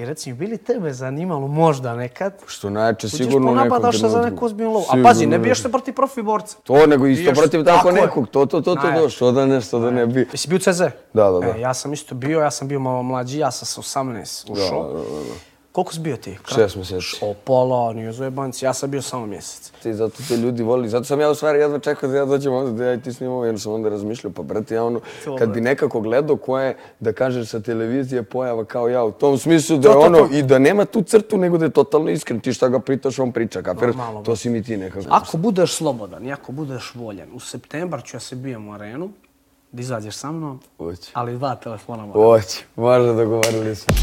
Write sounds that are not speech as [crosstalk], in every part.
I reci mi, bili tebe zanimalo možda nekad? Što najče Uđeš sigurno po u nekom napadaš se za neku ozbiljnu lovu. A pazi, ne biješ se protiv profi borca. To, nego isto Biješ- protiv tako, tako nekog. To, to, to, to, to, što da ne, što da ne bi. Jesi bio CZ? Da, da, da. E, ja sam isto bio, ja sam bio malo mlađi, ja sam sa 18 ušao. Da, da, da. Koliko si bio ti? Šest mjeseci. O, pola, nije zajebanci, ja sam bio samo mjesec. I zato te ljudi voli. Zato sam ja u stvari jedva čekao da ja dođem ovdje, da ja i ti snimamo, jer sam onda razmišljao, pa brate, ja ono, kad bi nekako gledao ko je, da kažeš sa televizije pojava kao ja, u tom smislu da je To, to, ono, to. i da nema tu crtu, nego da je totalno iskren. Ti šta ga pritaš, on priča? Normalno, To si mi ti nekako. Ako budeš slobodan i ako budeš voljen, u septembar ću ja se bijem u arenu, da izađeš sa mnom, Hoće. ali dva telefona moram. Hoće, možda dogovorili smo.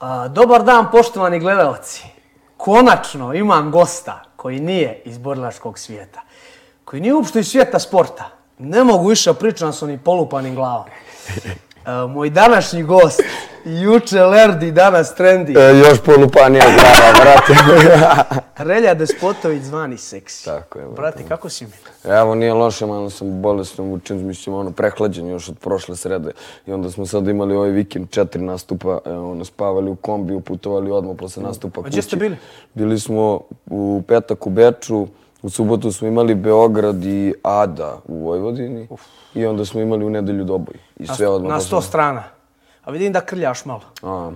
A, dobar dan, poštovani gledalci. Konačno imam gosta koji nije iz borilačkog svijeta. Koji nije uopšte iz svijeta sporta. Ne mogu više pričam s onim polupanim glavama. E, moj današnji gost, juče Lerdi, danas Trendi, E, još polupanija glava, brate. [laughs] Relja Despotović zvani seksi. Tako je. Brate, kako si mi? Evo, nije loše, malo sam bolesno vučen, mislim, ono, prehlađen još od prošle srede. I onda smo sad imali ovaj vikend četiri nastupa, evo, ono, spavali u kombiju, putovali odmah posle nastupa kući. gdje ste bili? Bili smo u petak u Beču, u subotu smo imali Beograd i Ada u Vojvodini. I onda smo imali u nedelju Doboj. I sve odmah. Na sto strana. A vidim da krljaš malo. A,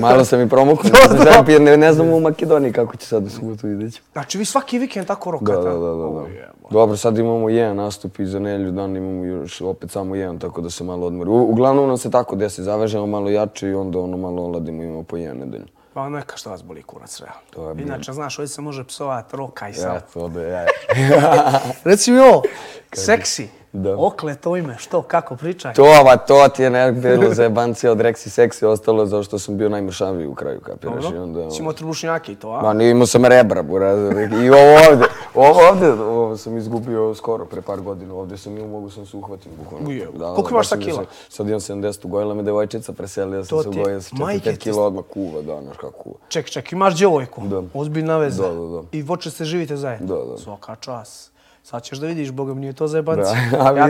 malo sam i promukao, [laughs] jer ne, ne znam u Makedoniji kako će sad u subotu vidjet ćemo. Znači, vi svaki vikend tako rokate? Da, da, da, da. da. O, jebo. Dobro, sad imamo jedan nastup i za nelju dan imamo još opet samo jedan, tako da se malo odmori. U- Uglavnom nam se tako desi, zavežemo malo jače i onda ono malo oladimo, imamo po jedan nedelju. Pa neka što vas boli kurac, realno. To je bilo. Inače, znaš, ovdje se može psovat, roka i sad. Ja, to da ja. [laughs] Reci mi ovo, seksi, Da. okle to ime, što, kako, pričaj. To, ava, to ti je nek bilo [laughs] za jebancija od Rexy Sexy, ostalo je zašto sam bio najmršaviji u kraju, kapiraš? I onda, Si imao trbušnjake i to, a? Ma, nije imao sam rebra, buraz. I ovo ovdje, ovo ovdje, ovo sam izgubio skoro, pre par godina. Ovdje sam imao, mogu sam se uhvatim, bukvalno. Da, koliko imaš bio kila? se- Sad imam 70, ugojila me devojčica, preselila sam se, ugojila sam majke 45 ti kila odmah kuva, da, znaš kako kuva. Ček, ček, imaš djevojku, Da. ozbiljna veza. Da, da, da. I voče se živite zajedno. Da, da. Svaka čas. Sad ćeš da vidiš, boga mi nije to zajebanci. Da, [laughs] ja,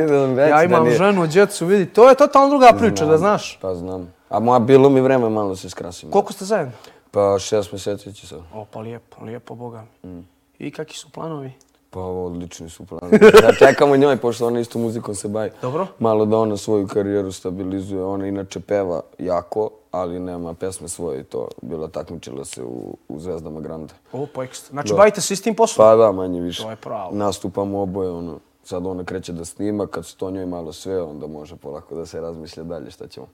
ja da imam nije. ženu, djecu, vidi, to je totalno druga priča, da znaš. Pa znam. A moja bilo mi vreme malo se skrasim. Koliko ste zajedno? Pa šest mjeseci će sad. O, pa lijepo, lijepo, boga mi. Mm. I kakvi su planovi? Pa odlični su planovi. Da čekamo njoj, pošto ona isto muzikom se bavi. Dobro. Malo da ona svoju karijeru stabilizuje. Ona inače peva jako, ali nema pesme svoje i to. Bila takmičila se u, u Zvezdama Grande. O, pa ekstra. Znači, bavite se istim poslom? Pa da, manje više. To je pravo. Nastupamo oboje, ono. Sad ona kreće da snima, kad se to njoj malo sve, onda može polako da se razmišlja dalje šta ćemo.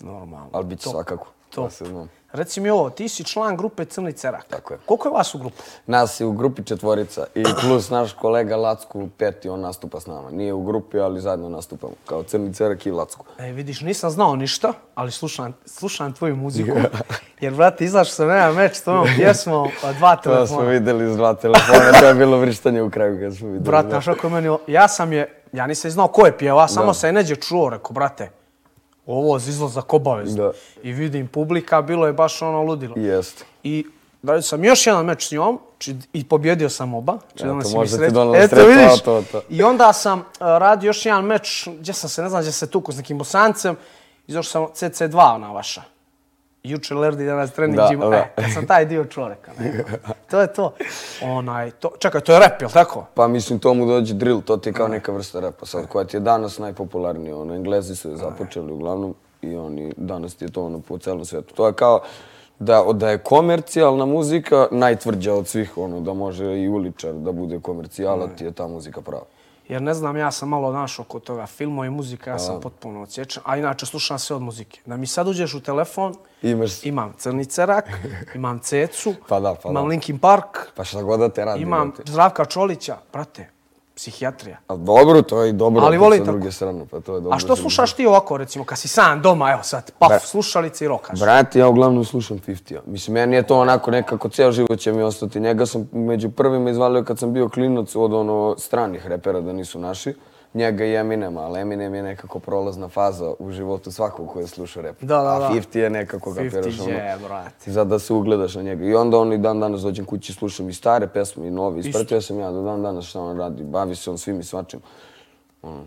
Normalno. Ali bit će svakako. Top. Da se znam. Reci mi ovo, ti si član grupe Crni Cerak. Tako je. Koliko je vas u grupu? Nas je u grupi četvorica i plus naš kolega Lacku peti, on nastupa s nama. Nije u grupi, ali zajedno nastupamo. Kao Crni Cerak i Lacku. E, vidiš, nisam znao ništa, ali slušam, slušam tvoju muziku. Jer, brate, izašao sam na meč s tvojom pjesmom, a dva To smo telefona. vidjeli iz dva telefona, to je bilo vrištanje u kraju kad smo vidjeli. Brate, znaš kako je meni, ja sam je, ja nisam znao ko je pjeva, samo se neđe čuo, rekao, brate, ovo je izlazak obavezno. Da. I vidim publika, bilo je baš ono ludilo. Jeste. I radio sam još jedan meč s njom či, i pobjedio sam oba. Či Eto, mi možda ti donelo Eto, sreću, vidiš. to, to. I onda sam uh, radio još jedan meč, gdje sam se, ne znam, gdje se tuku s nekim bosancem. Izašao sam CC2 ona vaša. Juče Lerdi danas trening Da, gym. da. E, kad sam taj dio čovjeka. Neko. To je to. Onaj, to. Čekaj, to je rap, jel tako? Pa mislim, to mu dođe drill, to ti je kao neka vrsta repa sad, koja ti je danas najpopularnija. Ono, Englezi su je započeli uglavnom i oni, danas ti je to ono po celom svijetu. To je kao da, da je komercijalna muzika najtvrđa od svih, ono, da može i uličar da bude komercijala, ti je ta muzika prava. Jer ne znam, ja sam malo našao kod toga filmo i muzika, ja sam potpuno odsječan. A inače, slušam sve od muzike. Da mi sad uđeš u telefon, Imaš, imam Crni Cerak, [laughs] imam Cecu, Pa da, pa imam da. Linkin Park, pa šta god da te radi. imam. Zdravka Čolića, brate, psihijatrija. A dobro, to je i dobro Ali sa tako. druge strane, pa to je dobro. A što slušaš ti ovako, recimo, kad si sam doma, evo sad, paf, Bre- slušalice i rokaš? Brate, ja uglavnom slušam 50-a. Mislim, meni je to onako nekako, cijel život će mi ostati. Njega sam među prvima izvalio kad sam bio klinac od ono stranih repera da nisu naši. Njega i Eminema, ali Eminem je nekako prolazna faza u životu svakog koji je slušao rep. Da, da, da. A 50 je nekako, kapiraš, 50 ono, je, brate. za da se ugledaš na njega. I onda on i dan danas dođem kući, slušam i stare pesme i nove. Ispratio sam ja do dan danas šta on radi, bavi se on svim i svačim.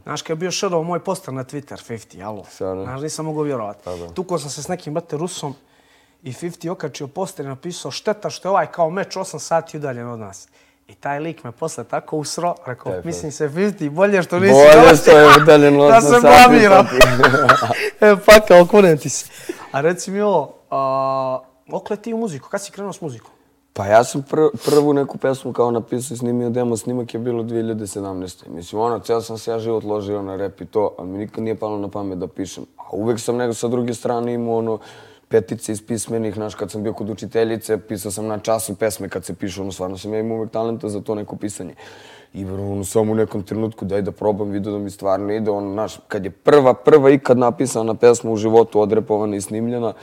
Znaš, kad je bio šerao moj poster na Twitter, 50, alo. Stvarno? Znaš, nisam mogao vjerovati. Pa. Tukao sam se s nekim, brate, Rusom i 50 okačio poster i napisao šteta što je ovaj kao meč 8 sati udaljen od nas. I taj lik me posle tako usro, rekao, Tako. mislim se 50, bolje što nisi Bolje došao što je udaljen od [laughs] da nas se sati, blamiram. [laughs] sati. e, pa kao, kunem ti se. A reci mi ovo, okle ti u muziku, kad si krenuo s muzikom? Pa ja sam pr prvu neku pesmu kao napisao i snimio demo, snimak je bilo 2017. Mislim, ono, ceo sam se ja život ložio na rep i to, a mi nikad nije palo na pamet da pišem. A uvek sam nego sa druge strane imao ono, petice iz pismenih, znaš, kad sam bio kod učiteljice, pisao sam na času pesme kad se pišu, ono, stvarno sam ja imao uvek talenta za to neko pisanje. I ono, samo u nekom trenutku daj da probam, vidio da mi stvarno ide, ono, znaš, kad je prva, prva ikad napisana pesma u životu, odrepovana i snimljena,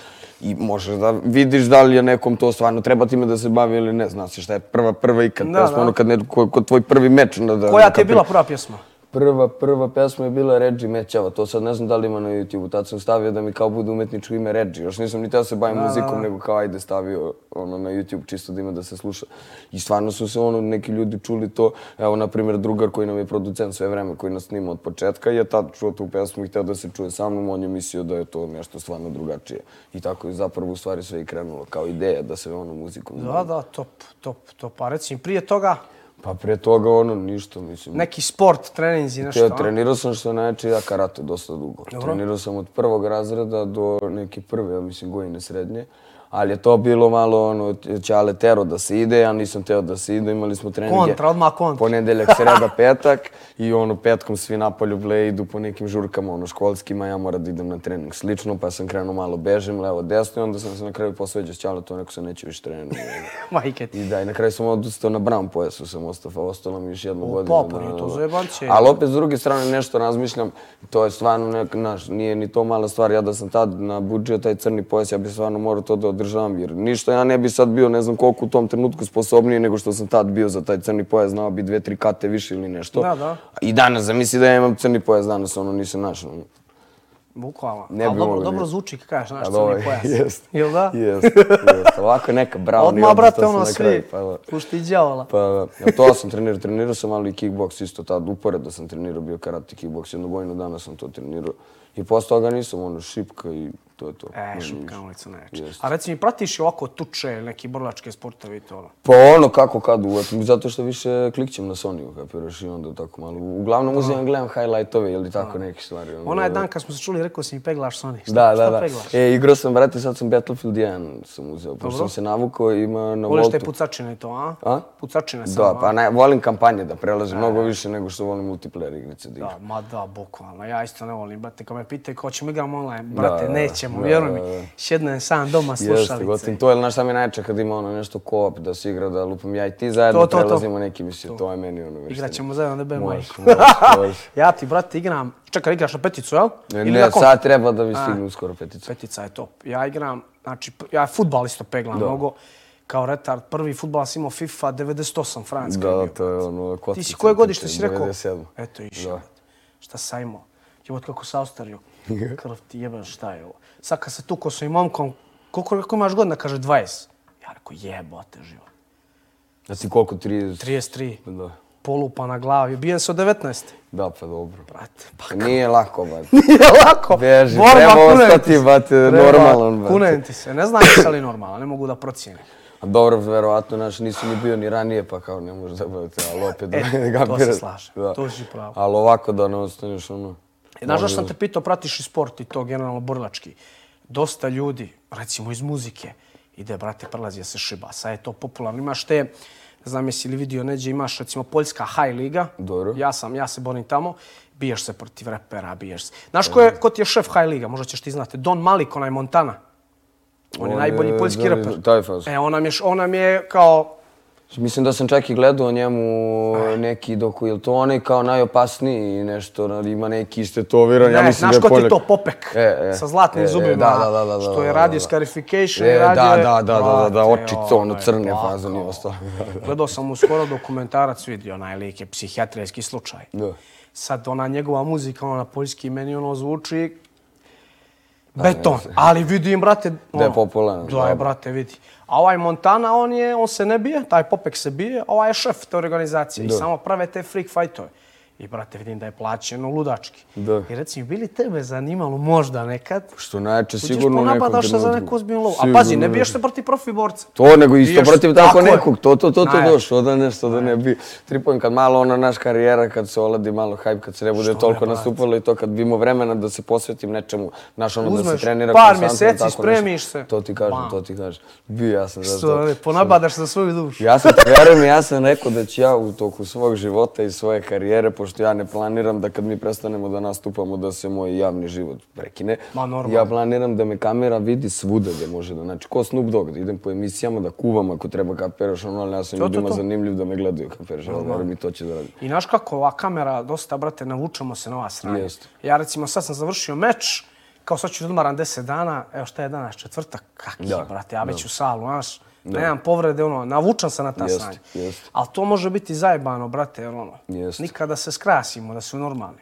i možeš da vidiš da li je nekom to stvarno treba time da se bavi ili ne, znaš šta je prva, prva ikad Da, pesma, da. ono kad ne, ko, kod tvoj prvi meč. Da, Koja ti je bila prva pjesma? Prva, prva pesma je bila Reggie Mećava, to sad ne znam da li ima na YouTube-u, tad sam stavio da mi kao bude umetničko ime Reggie, još nisam ni teo se bavim muzikom, nego kao ajde stavio ono na YouTube čisto da ima da se sluša. I stvarno su se ono neki ljudi čuli to, evo na primjer drugar koji nam je producent sve vreme, koji nas snima od početka, je tad čuo tu pesmu i hteo da se čuje sa mnom, on je mislio da je to nešto stvarno drugačije. I tako je zapravo u stvari sve i krenulo kao ideja da se ono muzikom Da, da, top, top, top. A reci mi, prije toga, Pa prije toga ono ništa, mislim. neki sport, treninzi, nešto, Ja trenirao sam što najjače ja karate dosta dugo. Trenirao sam od prvog razreda do neke prve, ja mislim, godine srednje. Ali je to bilo malo ono, ćale tero da se ide, ja nisam teo da se ide, imali smo treninge. Kontra, odmah kontra. Ponedeljak, [laughs] sreda, petak i ono petkom svi napolju ble idu po nekim žurkama ono školskima, ja moram da idem na trening slično, pa sam krenuo malo bežem, levo, desno i onda sam se na kraju posveđao s ćale, to neko se neće više trenirati. [laughs] Majke ti. I da, i na kraju sam odustao na brown pojasu, sam ostao, pa ostalo mi još jednu godinu. pa, pa nije to da. zajebancije. Ali opet, s druge strane, nešto razmišljam, to je stvarno, nek, naš, nije ni to mala stvar. Ja da sam tad nabuđio taj crni pojas, ja bi stvarno morao to da održavam, jer ništa ja ne bi sad bio, ne znam koliko u tom trenutku sposobniji nego što sam tad bio za taj crni pojas, znao bi dve, tri kate više ili nešto. Da, da. I danas, zamisli da ja imam crni pojas, danas ono nisam našao. Bukvalno. Ne Ali bi dobro, dobro zvuči kad kažeš, znaš, A crni pojas. [laughs] jest. Jel da? Jest, jest. Ovako je neka i Odmah, brate, ono svi, pa da. pušti djavola. Pa, ja, to sam trenirao, trenirao sam ali i kickboks isto tad, uporedo sam trenirao, bio karate kickboks, jednu godinu dana sam to trenirao. I posle toga nisam, ono, šipka i to je to. E, šupka ulica najjače. Jeste. A reci mi, pratiš i ovako tuče neki borlačke sportove i to ono? Pa ono, kako kad uvatim, zato što više klikćem na Sony-u, kapiraš, i onda tako malo. Uglavnom uzimam, gledam highlightove ili tako neke stvari. ono, Onaj da. dan kad smo se čuli, rekao si mi peglaš Sony. Šta, Da, šta da, da. peglaš? E, igrao sam, brate, sad sam Battlefield 1 sam uzeo, pošto sam se navukao, ima na Voliš te Voltu. pucačine to, a? A? Pucačine samo, Da, pa ne, volim kampanje da prelazim mnogo više nego što volim multiplayer igrice da igram. Da, ma da, bukvalno. Ja isto ne volim, brate, kad me pitaju ko ćemo igramo online, brate, da, nećemo, da, vjeruj da, da. mi. Sjednem sam doma Jeste, slušalice. gotim. To je, znaš šta mi je najče kad ima ono nešto ko-op da se igra, da lupam ja i ti zajedno To, to, to. prelazimo neki misli, to je meni ono već. Igrat ćemo zajedno debe moj. Može, [laughs] može, može. ja ti, brate, igram... Čekaj, igraš na peticu, jel? Ne, Ili ne, sad treba da vi stignu uskoro petica. Petica je top. Ja igram, znači, ja futbal isto peglam mnogo. Kao retard, prvi futbal sam imao FIFA 98 francuska. Da, je da, bio. to je ono Ti kockica. si koje godište si rekao? 97. Eto, išao. Da. Šta sam imao? Jebot kako se ostario. [laughs] Krv ti jebem šta je ovo. Sad kad se tukao s ovim momkom, koliko, koliko imaš godina? Kaže 20. Ja rekao jebote živo. Da ti koliko, 30? 33. Da. Polupa na glavi. Bijen se od 19. Da, pa dobro. Brate, pa Nije lako, ba. [laughs] nije lako. Beži, Borba, treba ostati, brate, normalan, brate. Kunem ti se. Ne znam jesam li normalan, ne mogu da procijenim. A dobro, verovatno, znaš, nisi ni bio ni ranije, pa kao ne možeš da budete, ali opet E, [laughs] da to se slažem, to si pravo. Ali ovako da ne ostaneš, ono... E, Znaš zašto sam te pitao, pratiš i sport i to generalno borilački? Dosta ljudi, recimo iz muzike, ide, brate, prelazi da se šiba. Sad je to popularno. Imaš te, ne znam jesi li vidio neđe, imaš recimo Poljska High Liga. Dobro. Ja sam, ja se borim tamo. Biješ se protiv repera, biješ se. Znaš ko, je, ko ti je šef High Liga? Možda ćeš ti znati. Don Malik, onaj Montana. On, je On najbolji je- poljski da, reper. taj faz. E, on nam je, on nam je kao Mislim da sam čak i gledao njemu neki doku, je li to onaj kao najopasniji nešto, ima neki istetoviran, ja Ne, mislim znaš da je ko ti to popek E, e, sa zlatnim e, e, zubima, da, da, da, da, što je radio. Scarification E, radio da, da, da, da, da, da, oči ono, je crne fazon i ostalo. Gledao sam mu skoro dokumentarac, vidio, onaj lik je psihijatrijski slučaj. Da. Sad ona njegova muzika, ona na poljski, meni ono zvuči beton, ali vidim, brate, [laughs] Da je ono, popularan, Da je, brate, vidi. A ovaj Montana, on, je, on se ne bije, taj Popek se bije, a ovaj je šef te organizacije i samo prave te freak fightove. I, brate, vidim da je plaćeno ludački. Da. I reci mi, bili tebe zanimalo možda nekad? Što najče Uđeš sigurno u nekom ponabadaš se za trenutku. neku ozbiljnu lovu. A pazi, ne biješ se protiv profi borca. To, nego isto protiv tako, nekog. To, to, to, to došlo, da nešto, da ne bi tripujem kad malo ona naš karijera, kad se oladi malo hype, kad se ne bude Što toliko nastupalo i to kad bi imao vremena da se posvetim nečemu, naš ono da se trenira par mjeseci, spremiš se. To ti kažem, to ti kažem. Bio ja sam za to. ponabadaš za svoju dušu. Ja sam, vjerujem, ja sam rekao da ću ja u toku svog života i svoje karijere, pošto ja ne planiram da kad mi prestanemo da nastupamo da se moj javni život prekine. Ma, normalno. Ja planiram da me kamera vidi svuda gdje može da, znači ko Snoop Dogg, da idem po emisijama, da kuvam ako treba kapiraš, ono, ali ja sam To, to, ljudima to. zanimljiv da me gledaju kapiraš, ali vjerujem i to će da radim. I znaš kako, ova kamera, dosta, brate, navučemo se na ova sranja. Jeste. Ja, recimo, sad sam završio meč, kao sad ću da odmaram 10 dana, evo šta je danas, četvrtak, kaki, Da, brate, ja već u salu, znaš, nemam povrede, ono, navučam se na ta Jeste, sranja. jeste. Ali to može biti zajebano, brate, jer ono, Jeste. nikada se skrasimo, da su normalni.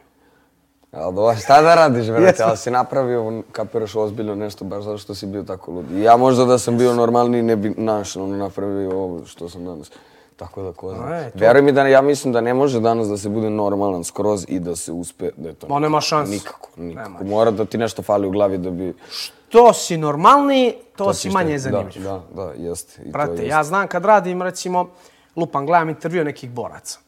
Ali da, šta da radiš, brate, ali si napravio, kapiraš ozbiljno nešto baš zato što si bio tako lud. I ja možda da sam bio normalniji ne bi naš, ono, napravio ovo što sam danas. Tako da ko zna. E, to- Vjeruj mi da ja mislim da ne može danas da se bude normalan skroz i da se uspe da je to. Ma, nema šanse. Nikako, nikako. Nema. Mora da ti nešto fali u glavi da bi... To si normalniji, to, si ćeš manje zanimljiv. Da, da, da, jeste. I to Brate, jeste. ja znam kad radim, recimo, lupam, gledam intervju nekih boraca.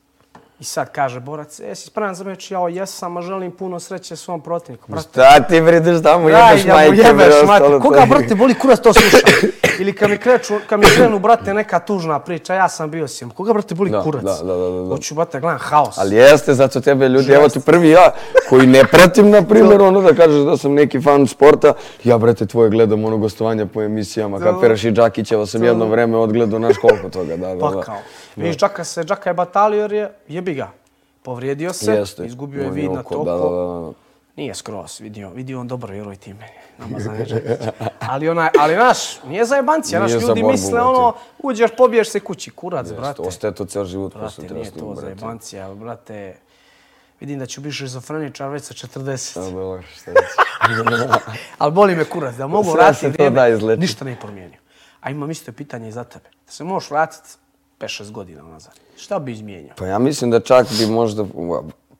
I sad kaže borac, e, si spreman za meč? Ja, jesam, a želim puno sreće svom protivniku. Brate, Šta ti vridiš tamo, Daj, jebeš da mu majke, bre, jebeš, ostalo mate. Koga, brate, boli kurac to sluša? Ili kad mi, kreću, kad mi krenu, brate, neka tužna priča, ja sam bio s njim. Koga, brate, boli Da, kurac? da, da, da, da. Hoću, brate, gledam haos. Ali jeste, zato tebe ljudi, evo ti prvi ja, koji ne pratim, na primjer, ono da kažeš da sam neki fan sporta, ja, brate, tvoje gledam ono gostovanja po emisijama, kapiraš i Džakićeva sam jedno vreme odgledao, naš koliko toga, da, da, da. Pa kao. Vidiš, Džaka se, Džaka je batalio jer je, jebi ga, povrijedio se, Jeste. izgubio je vid na topu. da, da, da. Nije skroz, vidio, vidio on dobro, vjeruj ti meni. Ali onaj, ali naš, nije za jebancija, naš za ljudi borbu, misle ono, uđeš, pobiješ se kući, kurac, brate. Ostaje to cijel život Brate, nije treba to za brate. jebancija, ali, brate, vidim da ću biti šizofreničar već sa 40. Da, dobro, šta. [laughs] Ali boli me kurac, da mogu vratiti vrijeme, ništa ne promijenio. A imam isto pitanje i za tebe. Da se možeš vratiti 5-6 godina nazad. Šta bi izmijenio? Pa ja mislim da čak bi možda,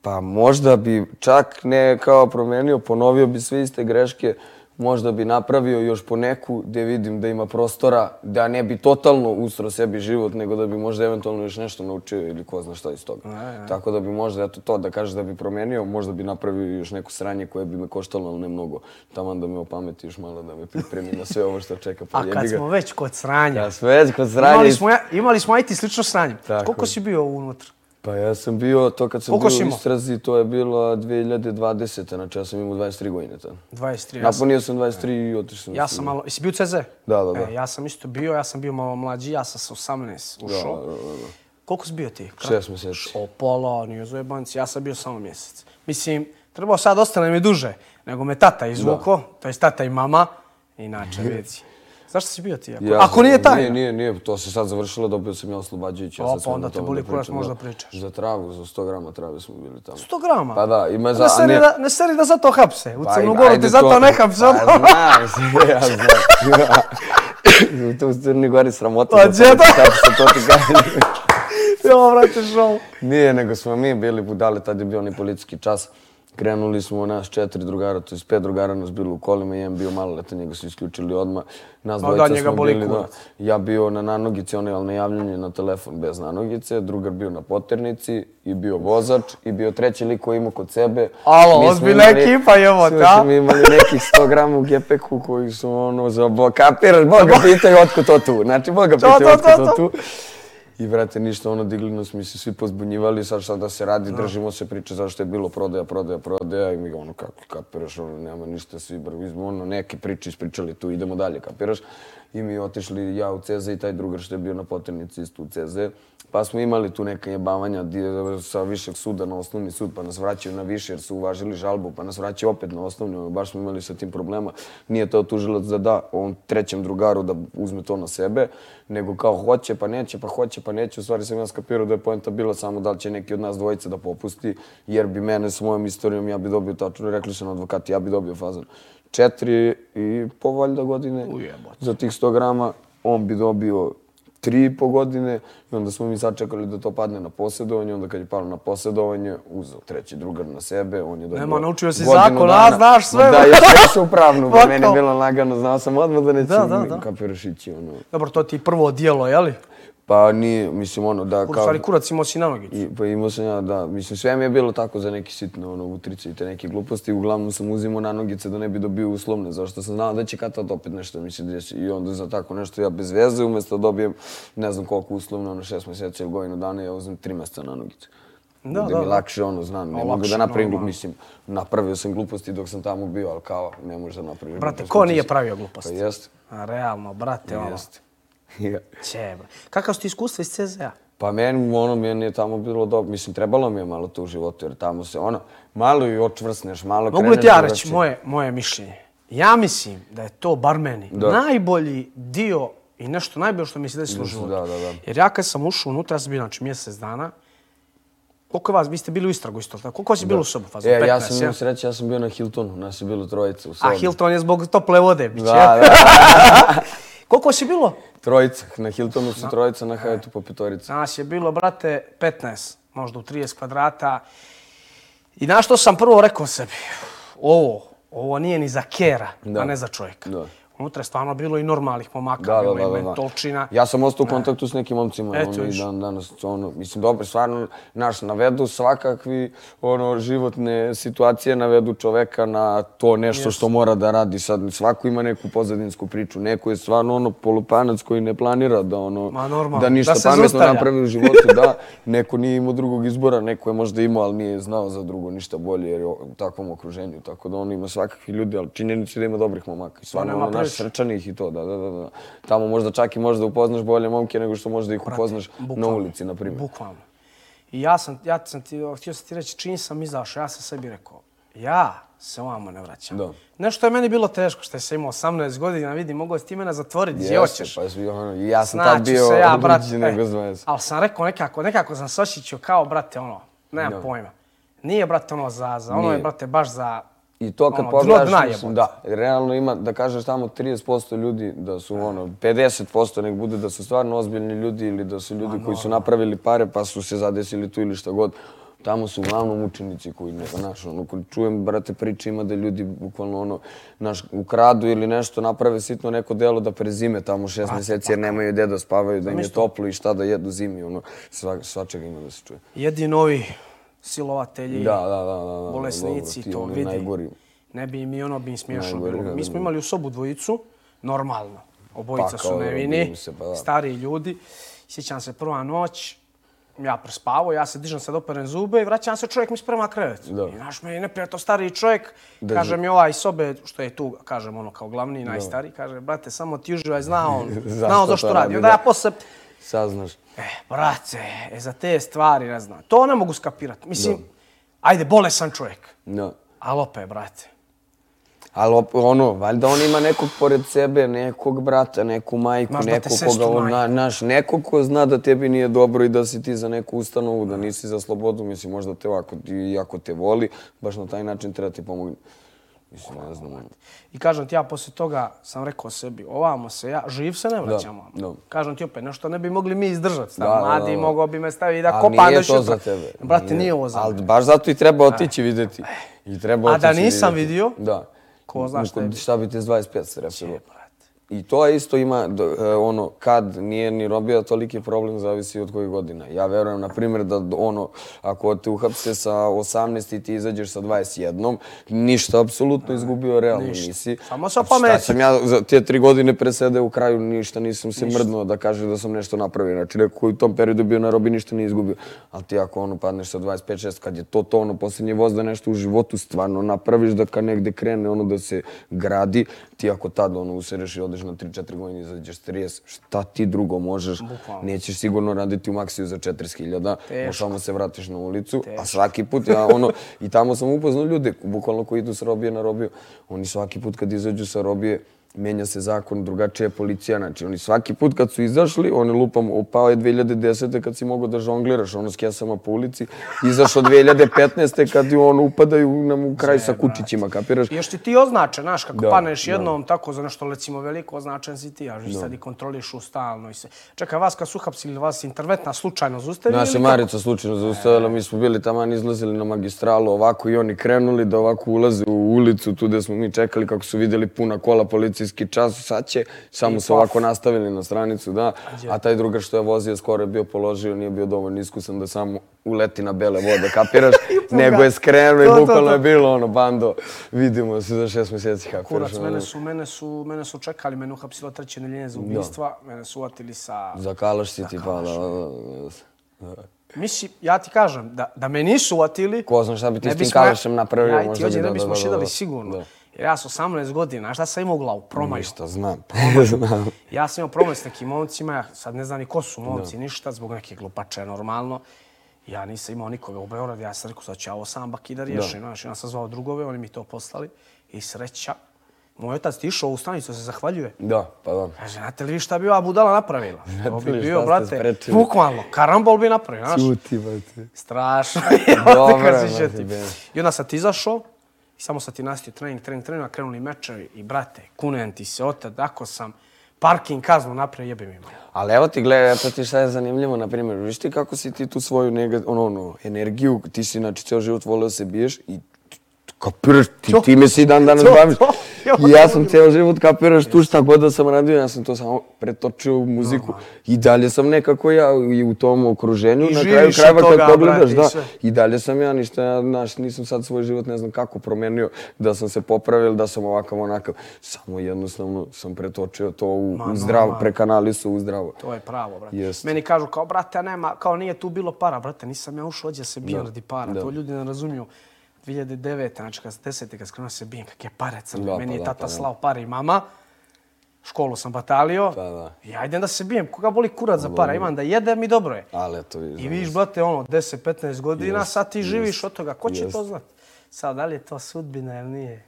pa možda bi čak ne kao promenio, ponovio bi sve iste greške, možda bi napravio još po neku gdje vidim da ima prostora, da ne bi totalno ustro sebi život, nego da bi možda eventualno još nešto naučio ili ko zna šta iz toga. Tako da bi možda, eto to da kažeš da bi promenio, možda bi napravio još neko sranje koje bi me koštalo, ali ne mnogo. Taman da me opameti još malo, da me pripremi na sve ovo što čeka. Pa A kad ga. smo već kod sranja, Ja sve već kod sranja... imali smo, imali smo IT slično sranje. Tako Koliko si bio unutra? Pa ja sam bio, to kad sam Koliko si bio u istrazi, to je bilo 2020. Znači ja sam imao 23 godine tada. 23. Ja sam, Napunio sam 23 i otišao sam. ja sam malo, jesi bio u CZ? Da, da, da. E, ja sam isto bio, ja sam bio malo mlađi, ja sam sa 18 ušao. Da, da, da. Koliko si bio ti? Šest mjeseci. O, pola, nije za jebanci, ja sam bio samo mjesec. Mislim, trebao sad ostane mi duže, nego me tata izvuko, to je tata i mama, inače, [laughs] vidi. Zašto si bio ti? Ako, Ja ako sam- nije tajna. Nije, nije, nije, to se sad završilo, dobio sam ja oslobađajući. Ja pa sve onda te boli da kurac, možda da. pričaš. Za travu, za 100 grama trave smo bili tamo. 100 grama? Pa da, ima za... Ne seri, ne- da, ne seri da zato hapse. U Pa Crnu Goru ti zato to- ne hapse. Pa znam, [laughs] ja znam. Tu [laughs] u Crni Gori sramota. Pa da gdje to? Kako se to ti kaže? [laughs] Jo, brate, šou. Nije, nego smo mi bili budale, tad je bio onaj policijski čas. Krenuli smo nas četiri drugara, to je pet drugara nas bilo u kolima, jedan bio maloletan, njega su isključili odmah. Nas dvojica da, smo bili, da. Ja bio na nanogici, onaj, ali na javljanje na telefon bez nanogice, drugar bio na poternici i bio vozač i bio treći lik koji imao kod sebe. Alo, Mi ozbiljna ekipa, jebote, Sve a? smo imali nekih 100 grama u gepeku koji su ono za bo... Kapiraš, Boga pitaju otko to tu. Znači, Boga to, otko to, to to. tu. I brate, ništa, ono, digli nas, mi se svi pozbunjivali, sad šta da se radi, držimo se priče zašto je bilo prodaja, prodaja, prodaja i mi ono, kako kapiraš, ono, nema ništa, svi brvi, ono, neke priče ispričali tu, idemo dalje, kapiraš. I mi otišli, ja u CZ i taj drugar što je bio na poternici isto u CZ. Pa smo imali tu neka jebavanja sa višeg suda na osnovni sud, pa nas vraćaju na više jer su uvažili žalbu, pa nas vraćaju opet na osnovni, ono, baš smo imali sa tim problema. Nije to tužilac da da ovom trećem drugaru da uzme to na sebe, nego kao hoće pa neće, pa hoće pa neće. U stvari sam ja skapirao da je poenta bila samo da li će neki od nas dvojice da popusti, jer bi mene s mojom istorijom ja bi dobio tačno, rekli su na advokati, ja bi dobio fazan. Četiri i po valjda godine Ujebote. za tih 100 grama, on bi dobio tri i po godine i onda smo mi sačekali da to padne na posjedovanje. Onda kad je palo na posjedovanje, uzeo treći drugar na sebe. On je dobio Nema, naučio si zakon, a, znaš sve. Da, ja sam u pravnu, [laughs] Fakao. meni je bilo lagano, znao sam odmah da neće Da, da, da. kapiraš ići. Ono. Dobro, to ti prvo dijelo, jeli? Pa nije, mislim ono da U kao... stvari, kurac imao si na nogicu. I, pa imao sam ja, da, mislim sve mi je bilo tako za neke sitne ono, utrice i te neke gluposti. Uglavnom sam uzimao na nogice da ne bi dobio uslovne, zašto sam znao da će kad tad opet nešto mi se desi. I onda za tako nešto ja bez veze, umjesto da dobijem ne znam koliko uslovno, ono šest mjeseci ili godinu dana, ja uzmem tri mjeseca na nogice. Da, da, da, mi lakše ono, znam, ne mogu da napravim normalno. gluposti, mislim, napravio sam gluposti dok sam tamo bio, ali kao, ne možeš da napraviš Brate, ko nije pravio gluposti? Pa jeste, A, realno, brate, ono. jeste. Ja. Če, bra. Kakav su ti iskustva iz CZ-a? Pa meni, ono, meni je tamo bilo dobro. Mislim, trebalo mi je malo to u životu, jer tamo se, ono, malo i očvrsneš, malo Mogu li kreneš ti ja reći moje, moje mišljenje? Ja mislim da je to, bar meni, Da. najbolji dio i nešto najbolje što mi se desilo u životu. da, da, da. Jer ja kad sam ušao unutra, ja sam bio znači, mjesec dana, koliko je vas, vi ste bili u istragu isto, tako? Koliko vas je bilo u sobu? Fazo, E, ja 15, sam imao sreće, ja sam bio na Hiltonu, nas je bilo trojica u A sobi. Hilton je zbog tople vode, bit će. Da, da, [laughs] Koliko si bilo? Trojica. Na Hiltonu su trojica, na Hajetu po petorica. Nas je bilo, brate, 15, možda u 30 kvadrata. I na što sam prvo rekao sebi, ovo, ovo nije ni za kera, Da. a ne za čovjeka. Da. Unutra je stvarno bilo i normalnih momaka, Da, bilo da, i da, da. mentolčina. Ja sam ostao u kontaktu s nekim momcima, Eto, ono, i dan danas, ono, mislim, dobro, stvarno, naš, navedu svakakvi, ono, životne situacije, navedu čoveka na to nešto što mora da radi. Sad, svako ima neku pozadinsku priču, neko je stvarno, ono, polupanac koji ne planira da, ono, Ma, normalno, da ništa da pametno napravi u životu, da, neko nije imao drugog izbora, neko je možda imao, ali nije znao za drugo ništa bolje, jer je u takvom okruženju, tako da on ima svakakvi ljudi, ali činjenica je da ima dobrih momaka. I stvarno, ono, naš previše. srčanih i to, da, da, da, da. Tamo možda čak i možda upoznaš bolje momke nego što možda ih upoznaš na ulici, na primjer. Bukvalno. I ja sam, ja sam ti, htio sam ti reći, čim sam izašao, ja sam sebi rekao, ja se ovamo ne vraćam. Da. Nešto je meni bilo teško, što sam imao 18 godina, vidi, mogo si ti mene zatvoriti, gdje hoćeš. pa svi, ono, ja sam Snaću tad bio se ja, brate. nego zvajac. Ali sam rekao nekako, nekako sam se osjećao kao, brate, ono, nemam Da. pojma. Nije, brate, ono za, za ono je, Nije. brate, baš za... I to kad ono, pogledaš, mislim, da, realno ima, da kažeš tamo 30% ljudi da su ono, 50% nek bude da su stvarno ozbiljni ljudi ili da su ljudi koji su napravili pare pa su se zadesili tu ili šta god. Tamo su uglavnom učenici koji ne, znaš, ono, koji čujem, brate, priče ima da ljudi bukvalno ono, naš, ukradu ili nešto, naprave sitno neko delo da prezime tamo šest mjeseci jer nemaju gdje da spavaju, da im je toplo i šta da jedu zimi, ono, sva, svačega ima da se čuje. Jedino ovi silovatelji, Da, da, da, da, da, bolesnici, dobro, to oni vidi. najgori. Ne bi mi ono bi im smiješno Najgori, bilo. Mi smo imali u sobu dvojicu, normalno. Obojica Pa, su nevini, se, pa da. stariji ljudi. Sjećam se prva noć, ja prespavao, ja se dižem sad operem zube i vraćam se čovjek mi sprema krevet. Da. I naš me neprijatno stariji čovjek, Da, kaže mi ovaj sobe, što je tu, kažem ono kao glavni, najstariji, kaže, brate, samo ti uživaj, zna on, [laughs] zna on zašto to radi. Onda da. ja posle, Saznaš. E, brate, e, za te stvari, ne znam. To ne mogu skapirati. Mislim, ajde, bolesan čovjek. Da. Ali opet, brate. Ali ono, valjda on ima nekog pored sebe, nekog brata, neku majku, brate, nekog koga on, na, naš, nekog ko zna da tebi nije dobro i da si ti za neku ustanovu, da nisi za slobodu, mislim, možda te ovako, ti, ako te voli, baš na taj način treba ti pomoći. Mislim, ne znam. I kažem ti, ja poslije toga sam rekao sebi, ovamo se ja, živ se ne vraćam ovamo. da. Kažem ti opet, nešto ne bi mogli mi izdržati. Da, da, mladi, da, da. mogao bi me staviti da Ali kopam nije do to za tebe. Brate, nije, ovo za Ali mene. baš zato i treba otići vidjeti. I treba A da otići nisam vidjeti. vidio? Da. Ko zna šta je Šta, bi ti s 25 se resilo? I to je isto ima, e, ono, kad nije ni robio toliki problem, zavisi od kojih godina. Ja verujem, na primjer, da ono, ako te uhapse sa 18 i ti izađeš sa 21, ništa apsolutno izgubio, realno Ništa. nisi. Samo se A Šta opameti. sam ja za te tri godine presede u kraju, ništa nisam se mrdnuo da kaže da sam nešto napravio. Znači, neko u tom periodu bio na robi, ništa nije izgubio. Ali ti ako ono padneš sa 25-6, kad je to to ono posljednje voz da nešto u životu stvarno napraviš, da kad negde krene ono da se gradi, ti ako tad ono usereš i odeš na 3-4 godine i izađeš s 30, šta ti drugo možeš? Bukvalno. Nećeš sigurno raditi u maksiju za 40.000, Teško. možeš samo se vratiš na ulicu, a svaki put ja ono, i tamo sam upoznao ljude, bukvalno koji idu sa robije na robiju, oni svaki put kad izađu sa robije, menja se zakon, drugačija je policija. Znači, oni svaki put kad su izašli, oni lupam, upao je 2010. kad si mogao da žongliraš, ono s kesama po ulici. Izašao 2015. kad ju ono upadaju nam u kraj sa kučićima, kapiraš? I još ti ti označen, znaš, kako Da, paneš da. jednom, tako za nešto, recimo, veliko, označen si ti, a sad i kontroliš u stalno i se. Čekaj, vas kad su uhapsili, vas interventna slučajno zaustavili Nas je? Marica slučajno zaustavila, mi smo bili taman izlazili na magistralu ovako i oni krenuli da ovako ulaze u ulicu tu gde smo mi čekali kako su vidjeli puna kola policijski čas, sad će, samo se ovako nastavili na stranicu, da. A taj drugar što je vozio skoro je bio položio, nije bio dovoljno iskusan da samo uleti na bele vode, kapiraš? [laughs] Nego je skrenuo i bukvalno je bilo ono, bando, vidimo se za šest mjeseci, kapiraš? Kurac, ono. mene su, mene su, mene su čekali, mene uhapsilo treće neljenje za ubistva, mene su uvatili sa... Za kalaš si ti pa, da, da, da. Misli, ja ti kažem, da, da me nisu uvatili... Ko zna šta bi ti s tim bismo- kalašem napravio, ja, i ti možda bi ne da, bismo da, da, šidali da. sigurno. Da. Jer ja sam 18 godina, a šta sam imao u glavu? Promaju. Ništa, znam. [laughs] znam. Ja sam imao problem s nekim momcima, ja sad ne znam ni ko su momci, ništa, zbog neke glupače, normalno. Ja nisam imao nikoga u Beogradu, ja sam rekao, sad ću ja ovo sam baki da riješim. Znaš, ja sam zvao drugove, oni mi to poslali. I sreća, moj otac ti išao u stanicu, se zahvaljuje. Da, pa da. Kaže, znate li vi šta bi ova budala napravila? To bi bio, brate, bukvalno, karambol bi napravio, znaš. Čuti, brate. Strašno. [laughs] Dobro, brate. I onda sam ti izašao i samo sam ti nastio trening, trening, trening, a krenuli mečevi i brate, kunem ti se otad, ako sam parking kaznu napravio, jebe mi ima. Ali evo ti gledaj, eto ti šta je zanimljivo, na primjer, viš ti kako si ti tu svoju negat, ono, ono, energiju, ti si, znači, ceo život volio se biješ i kapiraš, ti To- time si dan danas to- baviš. to- I ja sam cijel život kapiraš tu šta god da sam radio, ja sam to samo pretočio u muziku. I dalje sam nekako ja i u tom okruženju, I na kraju krajeva kad pogledaš, da. I dalje sam ja, ništa, ja, znaš, nisam sad svoj život ne znam kako promijenio, da sam se popravio, da sam ovakav onakav. Samo jednostavno sam pretočio to u, Ma, u zdravo, normalno. prekanalisu u zdravo. To je pravo, brate. Jest. Meni kažu kao, brate, nema, kao nije tu bilo para, brate, nisam ja ušao da se Da, radi para. da. To ljudi ne razumiju. 2009. znači kad 10. kad skrenuo se bijem, kakve pare crne. Da, Meni pa je da, tata pa slao pare i mama. Školu sam batalio. Pa da. I ajde da se bijem. Koga boli kurac za para? Imam da jedem i dobro je. Ali eto, vidiš. I vidiš, brate, ono, 10-15 godina, Jest, sad ti živiš jest, od toga. Ko će jest. to znat? Sad, da li je to sudbina ili nije?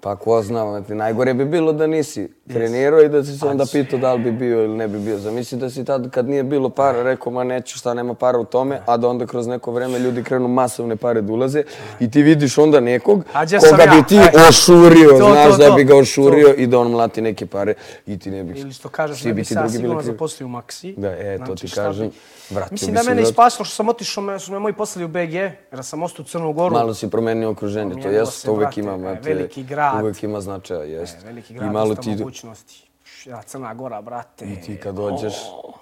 Pa ko zna, brate, najgore bi bilo da nisi trenirao i da si se onda pitao da li bi bio ili ne bi bio. Zamisli da si tad kad nije bilo para rekao ma neću šta nema para u tome, a da onda kroz neko vreme ljudi krenu masovne pare da ulaze i ti vidiš onda nekog A gdje sam koga ja? bi ti E. ošurio, To, znaš to, da to. bi ga ošurio i da on mlati neke pare i ti ne bi. Ili što kažeš, ne bi ti se ja sigurno zaposlio u Maxi. Da, e, to ti šta kažem. Vratio Mislim da mene zato. ispasilo što sam otišao, me, su me moji poslali u BG, jer sam ostao u Crnu Goru. Malo si promenio okruženje, to se, to uvek brate, ima, brate, veliki grad. Uvek ima značaja, jest. E, veliki I grad, malo dosta ti, mogućnosti. Ja, Crna Gora, brate. I ti kad dođeš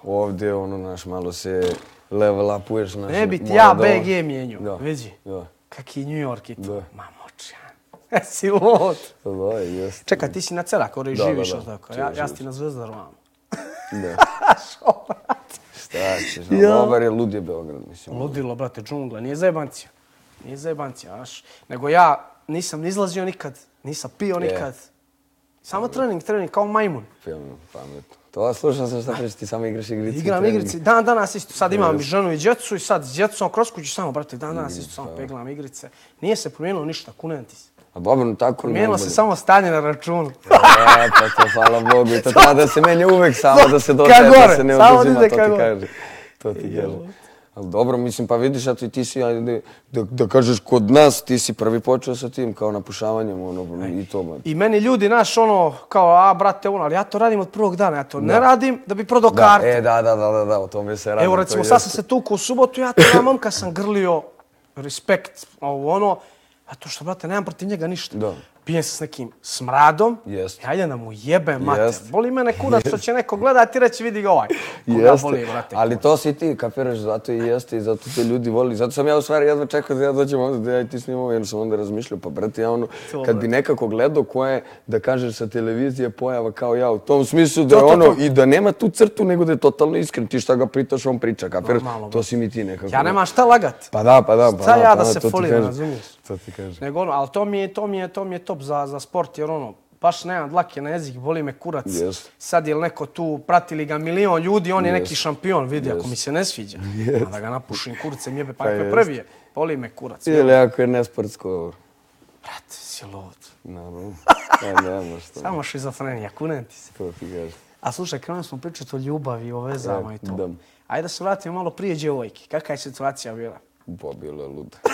ovdje, ono, naš, malo se level upuješ, znaš. Ne bi ti ja da- BG mijenjao, Da. vidi. Da. Kaki New York i to. Da. Ma moćan. [laughs] si lud. Pa da, jest. Čekaj, ti si na Cerakoru i Da, da, živiš od tako. Ja, ja ti na Zvezdaru vamo. Da. [laughs] Što, brate? Šta ćeš, Ja. ja. Dobar je lud je Beograd, mislim. Ludilo, brate, džungla. Nije zajebancija. Nije zajebancija, znaš. Nego ja nisam ni izlazio nikad, nisam pio nikad. Samo trening, trening, kao majmun. Film, pametno. To slušao sam šta pričaš, ti samo igraš igrice. Igram igrice, dan danas isto, sad imam i ženu i djecu i sad s djecom kroz kuću samo, brate, dan danas isto samo peglam igrice. Nije se promijenilo ništa, kunem ti se. A dobro, tako Promijenilo se samo stanje na računu. E, pa to, hvala Bogu. I to treba da se menja uvek samo, da se dodaje, da se ne oduzima, to ti kaže. To ti kaže. Ali dobro, mislim, pa vidiš, a ti, ti si, ajde, da, da kažeš, kod nas ti si prvi počeo sa tim, kao napušavanjem, ono, i to, ma. I meni ljudi, naš, ono, kao, a, brate, ono, ali ja to radim od prvog dana, ja to ne radim da bi prodao Da, karte. e, da, da, da, da, da, o tome se radi. Evo, recimo, sad sam se tukao u subotu, ja to ja momka sam grlio, respekt, ovo ono, a to što, brate, nemam protiv njega ništa. Da. Pijem se s nekim smradom, i hajde da mu jebe mater. Jest. Boli mene kurac što će neko gledati i reći, vidi ga ovaj. Koga Jeste, boli, brate. ali to si ti, kapiraš, zato i jeste i zato te ljudi voli. Zato sam ja u stvari jedva čekao da ja dođem ovdje da ja i ti snimamo, jer sam onda razmišljao, pa brate, ja ono, To, kad bi nekako gledao ko je, da kažeš sa televizije pojava kao ja, u tom smislu da To, je to, ono, to. i da nema tu crtu, nego da je totalno iskren. Ti šta ga pritaš, on priča, kapiraš? To si mi ti nekako. Ja nemam šta lagat. Pa da, pa da, pa Šta da. ja pa da se to kažem. razumiješ? To ti kažem. Nego ono, ali to mi je, to mi je, to mi je top za, za sport, jer ono, baš nemam dlake na jezik, boli me kurac. Jest. Sad je li neko tu, pratili ga milion ljudi, on je Jest. neki šampion, vidi, ako Jest. mi se ne sviđa. Da ga napušim kurcem jebe, pa Pa ako je jest. prvi je, boli me kurac. Ili ako je nesportsko, Brate, si lud. Naravno. E, nema što. Samo šizofrenija, kunem ti se. To ti kažem. A slušaj, krenuli smo pričati o ljubavi, o vezama E, i to. da. Ajde da se vratimo malo prije djevojke. Kakva je situacija bila? Bo, bilo je ludo. [laughs]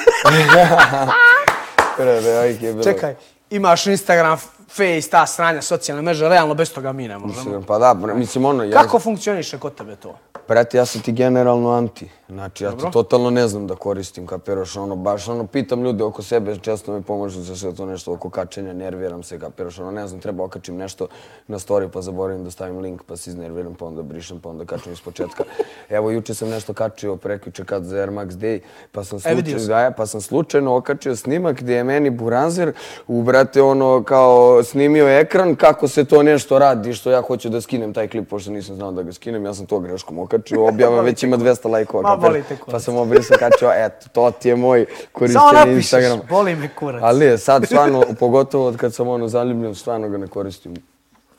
Pre, je bilo... Čekaj, imaš Instagram, Face, ta sranja, socijalne mreže, realno bez toga mi ne možemo. Mislim, Pa da, mislim ono... Ja, Kako funkcioniše kod tebe to? Brate, ja sam ti generalno anti. Znači, ja Dobro. to totalno ne znam da koristim, kapiraš, ono, baš, ono, pitam ljude oko sebe, često mi pomažu za sve to nešto oko kačenja, nerviram se, kapiraš, ono, ne znam, treba okačim nešto na story, pa zaboravim da stavim link, pa se iznerviram, pa onda brišem, pa onda kačem iz početka. [laughs] Evo, juče sam nešto kačio, prekjuče kad za Air Max Day, pa sam E, slučajno, da, pa sam slučajno okačio snimak gdje je meni Buranzer, u, brate, ono, kao, snimio ekran, kako se to nešto radi, što ja hoću da skinem taj klip, pošto nisam znao da ga skinem, ja sam to greškom okačio, objava već ima 200 lajkova, Ma, boli te kurac. pa sam obrisao kačio, eto, to ti je moj Samo korišćenje napišeš, Instagrama. boli me kurac. Ali je, sad stvarno, pogotovo od kad sam ono zaljubljen, stvarno ga ne koristim.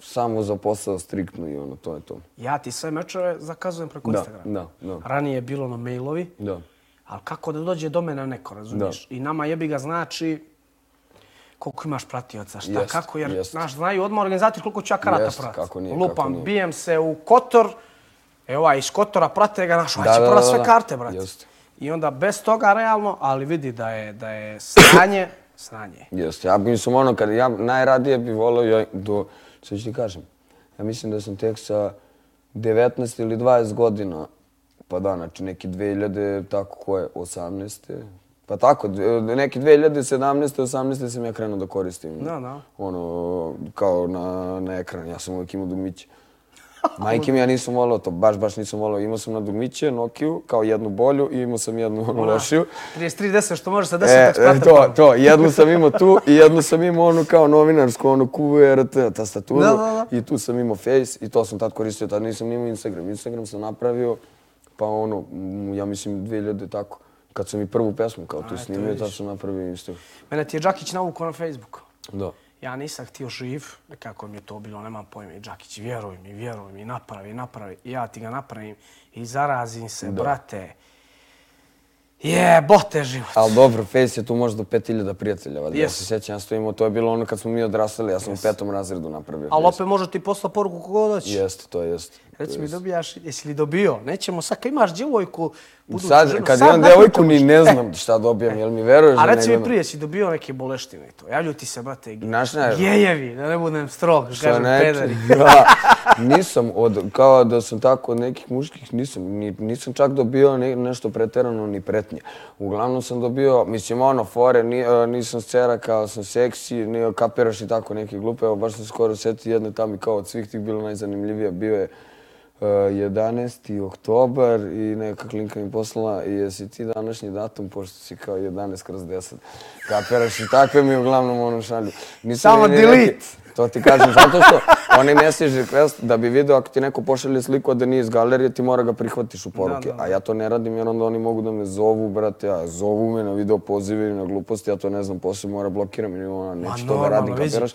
Samo za posao striktno i ono, to je to. Ja ti sve mečeve zakazujem preko Da, Instagrama. da, da. Ranije je bilo na mailovi, Da. ali kako da dođe do mene neko, razumiješ? I nama jebi ga znači koliko imaš pratioca, šta, Jest, kako, jer, jest. znaš, znaju odmah organizator koliko ću ja karata Jest, pratiti. kako nije, Lupam, kako nije. bijem se u Kotor, evo ovaj iz Kotora prate ga, ovaj Da, će prodat da, sve karte, brate. Jest. I onda bez toga realno, ali vidi da je, da je sranje, sranje. Jeste, ja mislim ono, kad ja najradije bi volio ja do, što ću ti kažem, ja mislim da sam tek sa 19 ili 20 godina, pa da, znači neki 2000, tako koje, 18. Pa tako, neki 2017. 18. sam ja krenuo da koristim. Da, da. Ono, kao na, na ekran, ja sam uvijek imao dugmiće. [laughs] Majke mi ja nisam volao to, baš, baš nisam volao. Imao sam na dugmiće Nokiju, kao jednu bolju i imao sam jednu ono, lošiju. 33 što može sa 10 E, ekspata. e, to, to, jednu sam imao tu i jednu sam imao onu kao novinarsku, onu QRT tastaturu. Da, da, da. I tu sam imao Face i to sam tad koristio, tad nisam imao Instagram. Instagram sam napravio, pa ono, ja mislim 2000 tako. Kad sam i prvu pesmu kao tu snimio, tad sam napravio Instagram. Mene ti je Đakić navukao na Facebooku. Da. Ja nisam htio živ, kako mi je to bilo, nemam pojma. I Đakić, vjeruj mi, vjeruj mi, napravi, napravi. I ja ti ga napravim i zarazim se, brate. Je, bote život. Ali dobro, Face je tu možda do 5000 prijatelja. valjda. Ja Yes. se sjećam, ja sam to je bilo ono kad smo mi odrastali, ja sam u petom razredu napravio Ali opet može ti posla poruku kogod hoće. Jeste, to jeste. Reci mi, dobijaš, jesi li dobio? Nećemo sad, kad imaš djevojku, buduću Sad, ženu, kad sad imam toga ni ne znam šta dobijem, [laughs] jel mi veruješ A da ne reci mi prije, si dobio neke boleštine i to. Javlju ti se, brate, ne, gejevi, da ne budem strog, kažem pederi. [laughs] Da, nisam, od, kao da sam tako od nekih muških, nisam, ni, nisam čak dobio ne, nešto preterano ni pretnje. Uglavnom sam dobio, mislim ono, fore, ni, e, nisam scera kao sam seksi, ni kapiraš i tako neke glupe. Evo, baš sam skoro sjetio jedne tamo i kao od svih tih bilo najzanimljivije. Bio je e, 11. oktobar i neka klinka mi poslala i jesi ti današnji datum, pošto si kao 11 kroz 10. Kapiraš i takve mi uglavnom ono šalju. Nisam Samo delete. neki- To ti kažem, zato što oni message request, da bi video ako ti neko pošalje sliku a da nije iz galerije, ti mora ga prihvatiš u poruke. Da, da. A ja to ne radim jer onda oni mogu da me zovu, brate, a zovu me na video pozive i na gluposti, ja to ne znam, posle mora blokiram i ona, neću to da radim, vidi. kapiraš?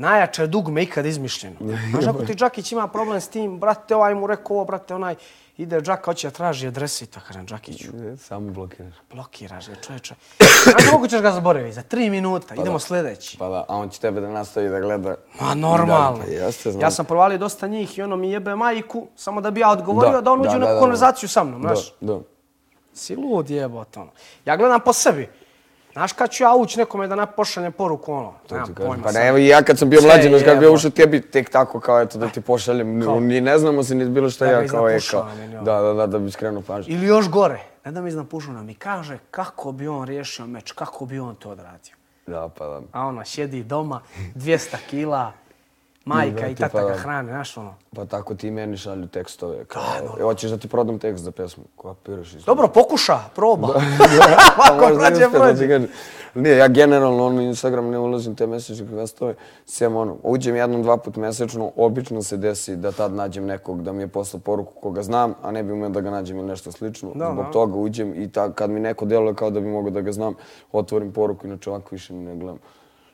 Najjače dugme ikad izmišljeno. [laughs] Znaš, ako ti Đakić ima problem s tim, brate, ovaj mu rekao ovo, brate, onaj, ide Đaka, hoće da traži adresi, to kažem Đakiću. E, Samo blokiraš. Blokiraš ga, čoveče. Znaš, mogu ćeš ga zaboraviti, za tri minuta, idemo sljedeći. Pa da, a on će tebe da nastavi da gleda. Ma normalno. Da, pa znam. Ja sam provalio dosta njih i ono mi jebe majku, samo da bi ja odgovorio da, on uđe u neku da, konverzaciju sa mnom, znaš. Da, da. Si lud jebote, ono. Ja gledam po sebi. Znaš kad ću ja ući nekome da pošaljem poruku, ono, nemam Ti kažem, Pa ne, i ja kad sam bio mlađi, znaš, kad bi ja ušao tebi tek tako kao eto da ti pošaljem, Kao? ni ne znamo se ni bilo šta Da ga ja kao e, kao, da, da, da, da bi skrenuo pažnju. Ili još gore, ne da mi znam pušuna, mi kaže kako bi on riješio meč, kako bi on to odradio. Da, pa da. A ona sjedi doma, 200 kila, majka i tata pa ga da. hrane, znaš ono. Pa tako ti meni šalju tekstove. Kao, e, hoćeš da ti prodam tekst za pesmu? Kapiraš iz... Dobro, pokuša, proba. Pa Ako prođe, prođe. Nije, ja generalno ono Instagram ne ulazim te message kvestove, sem ono, uđem jednom, dva put mesečno, obično se desi da tad nađem nekog da mi je poslao poruku koga znam, a ne bi umeo da ga nađem ili nešto slično. Da, Zbog da. toga uđem i ta, kad mi neko djeluje kao da bi mogao da ga znam, otvorim poruku, inače ovako više ne gledam.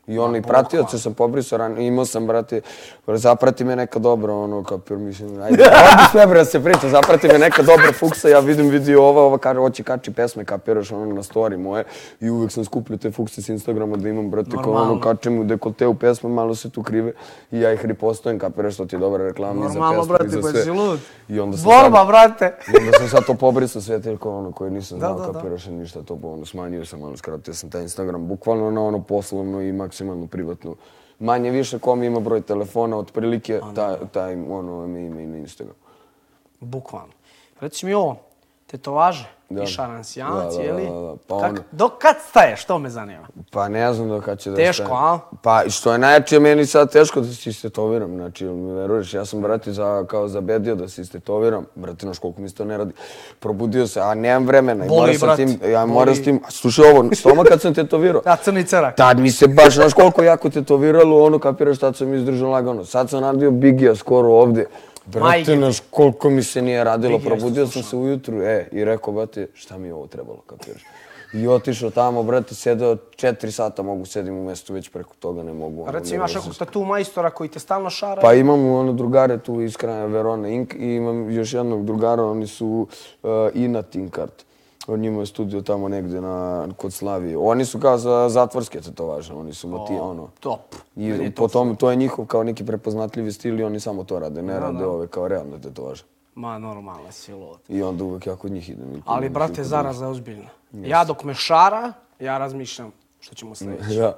I ono, i pratioce sam pobrisao ranije, imao sam, brate, zaprati me neka dobra, ono, kapir, mislim, [laughs] ajde, ovdje sve, bre, se priča, zaprati me neka dobra fuksa, ja vidim vidio ova, ova kaže, hoće kači pesme, kapiraš, ono, na story moje, i uvijek sam skupljio te fukse s Instagrama da imam, brate, kao ono, kačem u dekolteu pesme, malo se tu krive, i ja ih ripostujem, kapiraš, što ti je dobra reklama i za Normalno, pesme, i brate, za sve. I onda sam Borba, sad- brate. [laughs] i onda sam sad to pobrisao sve te ono koje nisam znao, kapiraš ništa, to ono smanjio sam, ono skratio sam taj Instagram, bukvalno na ono poslovno i maksimalno privatno. Manje više kom ima broj telefona, otprilike taj, taj ono ime i na Instagram. Bukvalno. Reci mi ovo, tetovaže, Da. i šaransijanac, Da, da, je li? da, da, da. Pa Kak- Dok kad staješ, to me zanima. Pa ne znam do kad će da Teško, stajem. a? Pa što je najjače, meni sad teško da se istetoviram, znači, mi veruješ, ja sam, brati, za, kao zabedio da se istetoviram, brate, znaš koliko mi se to ne radi. Probudio se, a nemam vremena. Boli, moram brat, tim, ja moram s tim, slušaj ovo, stoma kad sam tetovirao, [laughs] Da, crni cerak. Tad mi se baš, znaš koliko jako tetoviralo, ono kapiraš, tad sam izdržao lagano. Sad sam radio Bigija skoro ovdje. Brate, znaš koliko mi se nije radilo. Probudio sam se ujutru, e, i rekao, brate, šta mi je ovo trebalo, kapiraš. I otišao tamo, brate, sedeo četiri sata mogu sedim u mestu, već preko toga ne mogu. ono, Reci, imaš nekog se- tatu majstora koji te stalno šara? Pa imam ono drugare tu iz kraja Verona Ink i imam još jednog drugara, oni su uh, Ina Tinkart. Njima je studio tamo negdje na, kod Slavije. Oni su kao za zatvorske tetovaže, oni su moti, ono. Top. Meni I po tome, to je njihov kao neki prepoznatljivi stil i oni samo to rade, ne rade ove kao realne tetovaže. Ma, normalno si lud. I onda uvek ja kod njih idem. ili Ali, njih, brate, zaraza je ozbiljna. Ja dok me šara, ja razmišljam što ćemo [laughs] sljedeći. Ja.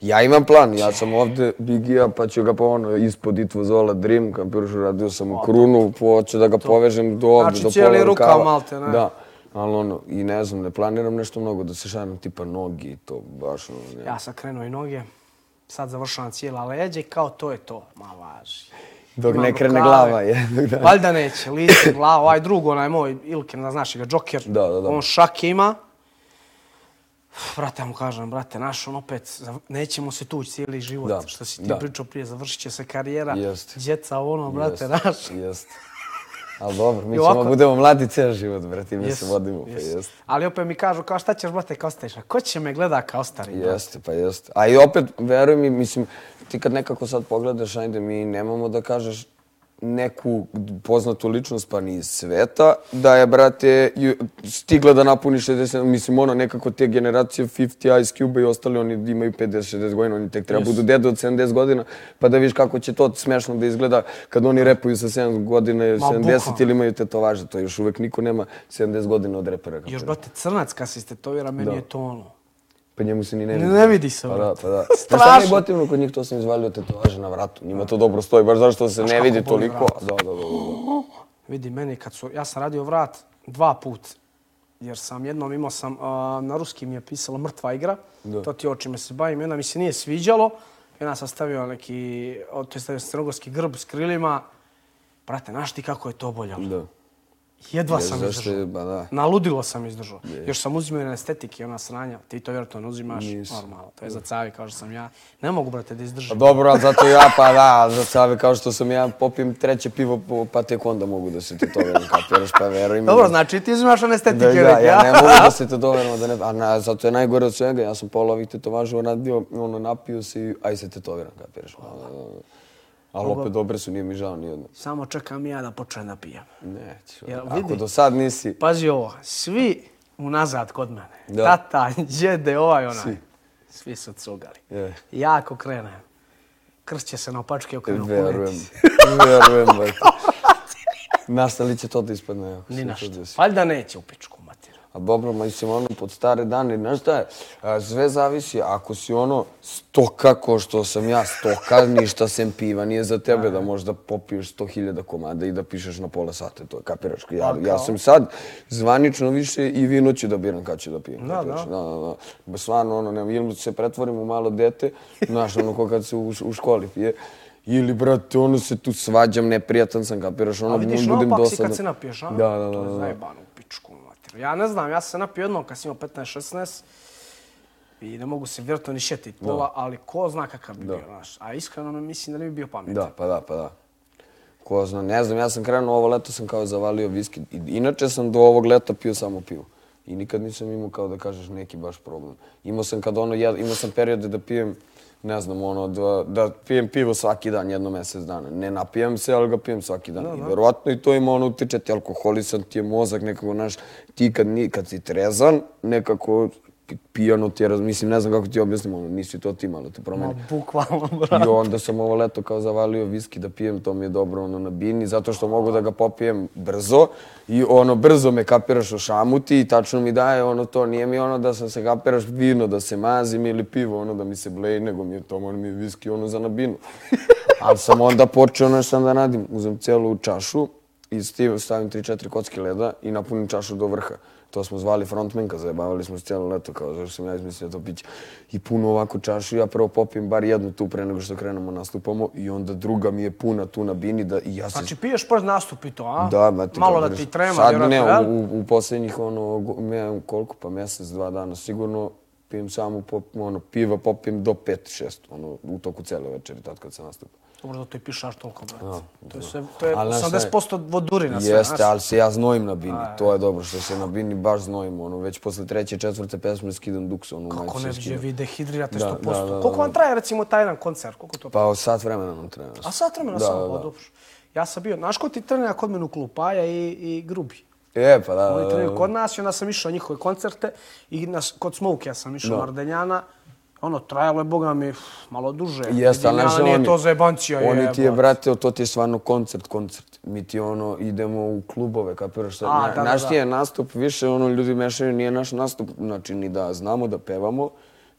ja imam plan, ja sam ovde Bigija, pa ću ga pa ono ispod It was all a dream, kampirušu, radio sam u krunu, hoću da ga povežem do ovde, Znači, do cijeli pola rukav rukava. malte, ne? Da. Ali ono, i ne znam, ne planiram nešto mnogo da se šaram tipa nogi i to, baš ono, ne. Ja sam krenuo i noge, sad završavam cijela leđa i kao to je to. Ma važi. Dok Imam ne krene rukave. glava [laughs] dana. Valjda neće, lice, glava, ovaj drug, onaj moj Ilken, da znaš ga, Joker. Da, da, da. On šake ima. Brate, ja mu kažem, brate, naš on opet, nećemo se tući cijeli život. Da, Što si ti da. pričao prije, završit će se karijera. Jest. Djeca, ono, brate, Jest, naš. Jest. Ali dobro, mi I ćemo ovako- budemo mladi ceo život, brate, mi se vodimo, pa jes. jest. Ali opet mi kažu, kao šta ćeš, brate, kao staješ? A ko će me gleda kao stari? Jeste, pa jeste. A i opet, veruj mi, mislim, ti kad nekako sad pogledaš, ajde, mi nemamo da kažeš neku poznatu ličnost, pa ni iz sveta, da je, brate, stigla da napuni 60, mislim, ono, nekako te generacije 50, Ice Cube i ostali, oni imaju 50-60 godina, oni tek treba budu dede od 70 godina, pa da vidiš kako će to smešno da izgleda kad oni repuju sa 7 godina, 70 bukvalno. ili imaju tetovaže, to još uvek niko nema 70 godina od repera. Još, brate, crnac kad se istetovira, meni je to ono. Pa njemu se ni ne vidi. ne vidi se, Pa da, pa da. [laughs] Strašno. Je gotivno kod njih, to sam izvalio tetovaže na vratu. Njima to dobro stoji, baš zašto se ne vidi toliko. vrat. Da, da, da, da. Vidi, meni kad su, ja sam radio vrat dva put, jer sam jednom imao sam, a, na ruski mi je pisalo mrtva igra, Da. to ti o čime se bavim, i onda mi se nije sviđalo, i onda sam stavio neki, to je stavio crnogorski grb s krilima, brate, znaš ti kako je to boljalo? Da. Jedva sam izdržao. ba da. Naludilo sam izdržao. Još sam uzimao na estetike, ona sranja. Ti to vjerojatno ne uzimaš Nisam. normalno. To je za cavi kao što sam ja. Ne mogu, brate, da Pa izdržim. dobro, ali zato ja, pa da, za save kao što sam ja popijem treće pivo, pa tek onda mogu da se tetoviram, kapiraš, pa veruj mi. Dobro, znači ti uzimaš one estetike. Da, da, ja ne mogu da se tetoviram, da ne, a na, zato je najgore od svega, ja sam pola ovih tetovaža radio, ono, napio se i aj se tetoviram, kapiraš. A, Ali opet dobre su, nije mi žao ni jedno. Samo čekam ja da počnem da pijem. Neću. Jel, Ako do sad nisi, Pazi ovo, svi unazad kod mene. Da. Tata, djede, ovaj onaj. Svi. Svi su cugali. Ja ako krenem, kršće se na opačke okrenu Verujem. kuleti. Verujem, brate. [laughs] Nastali će to da ispadne. Ni to na što. desi. Valjda neće u pičku dobro, mislim, ono, pod stare dane, znaš šta je, sve zavisi, ako si ono stoka ko što sam ja stoka, ništa sem piva, nije za tebe da možda popiješ 100.000 komada i da pišeš na pola sata, to je kapiraš. Ja, ja sam sad zvanično više i vino ću da biram kad ću da pijem. Da, kapiraš? da. da, da, da. Ba, Stvarno, ono, ne, ili se pretvorim u malo dete, znaš, ono, ko kad se u, u školi pije, ili, brate, ono se tu svađam, neprijatan sam, kapiraš, ono, A vidiš, budem naopak si kad se napiješ, a? Da, da, da. To je da, da. zajebano u pičku. Ja ne znam, ja sam se napio jednom kad sam imao 15-16 i ne mogu se vjerojatno ni šetit pola, ali ko zna kakav bi bio, znaš. A iskreno me mislim da ne bi bio pametan. Da, pa da, pa da. Ko zna, ne znam, ja sam krenuo ovo leto, sam kao zavalio viski. Inače sam do ovog leta pio samo pivo. I nikad nisam imao kao da kažeš neki baš problem. Imao sam kad ono, jed, imao sam periode da pijem ne znam, ono, da, da pijem pivo svaki dan, jedno mjesec dana. Ne napijem se, ali ga pijem svaki dan. I verovatno i to ima ono utiče, ti alkoholisan, ti je mozak nekako, znaš, ti kad, ni, kad si trezan, nekako pijano ti je, mislim, ne znam kako ti objasnim, ono, nisi to ti malo te promeni. Ma, bukvalno, brate. I onda sam ovo leto kao zavalio viski da pijem, to mi je dobro ono na bini, zato što mogu da ga popijem brzo i ono brzo me kapiraš o šamuti i tačno mi daje ono to, nije mi ono da sam se kapiraš vino da se mazim ili pivo ono da mi se bleji, nego mi je to ono mi je viski ono za na binu. [laughs] Ali sam onda počeo nešto da radim, uzem celu čašu i stavim 3-4 kocke leda i napunim čašu do vrha. To smo zvali frontmenka, zajebavali smo se cijelo leto, kao zašto sam ja izmislio to piće. I puno ovako čašu, ja prvo popijem bar jednu tu pre nego što krenemo nastupamo i onda druga mi je puna tu na bini da i ja se... Znači, piješ pored nastup i to, a? Da, brate. Malo da ti trema, Sad ne, jel? u, u posljednjih ono, me, koliko pa mjesec, dva dana sigurno pijem samo pop, ono, piva popijem do 5-6, ono, u toku cele večeri, tad kad se nastupa. Dobro da to i pišaš toliko, brate. To je, sve, to je Ali, znaš šta je? 80% vodurina sve, Jeste, znaš. ali se ja znojim na bini, to je dobro što se na bini baš znojim, ono, već posle treće, četvrte pesme skidam duks, ono, Kako ne skidam. vi dehidrirate Da, 100%. da, da, da, Koliko vam traje, recimo, taj jedan koncert? Koliko to? Pa sat vremena nam treba. A sat vremena Da, samo, da, pa dobro. Ja sam bio, znaš ko ti trenira kod mene u klubu, Paja i, i Grubi. E, pa da, Oni treniraju da. kod nas i onda sam išao na njihove koncerte i na, kod Smoke ja sam išao Da. na Ardenjana. Ono, trajalo je, boga mi, malo duže. Jeste, ali nije oni- to za jebancija. Oni ti je, brate, to ti je stvarno koncert, koncert. Mi ti ono, idemo u klubove, kapiraš. A, Na, da, da, naš da. ti je nastup, više ono, ljudi mešaju, nije naš nastup, znači ni da znamo da pevamo,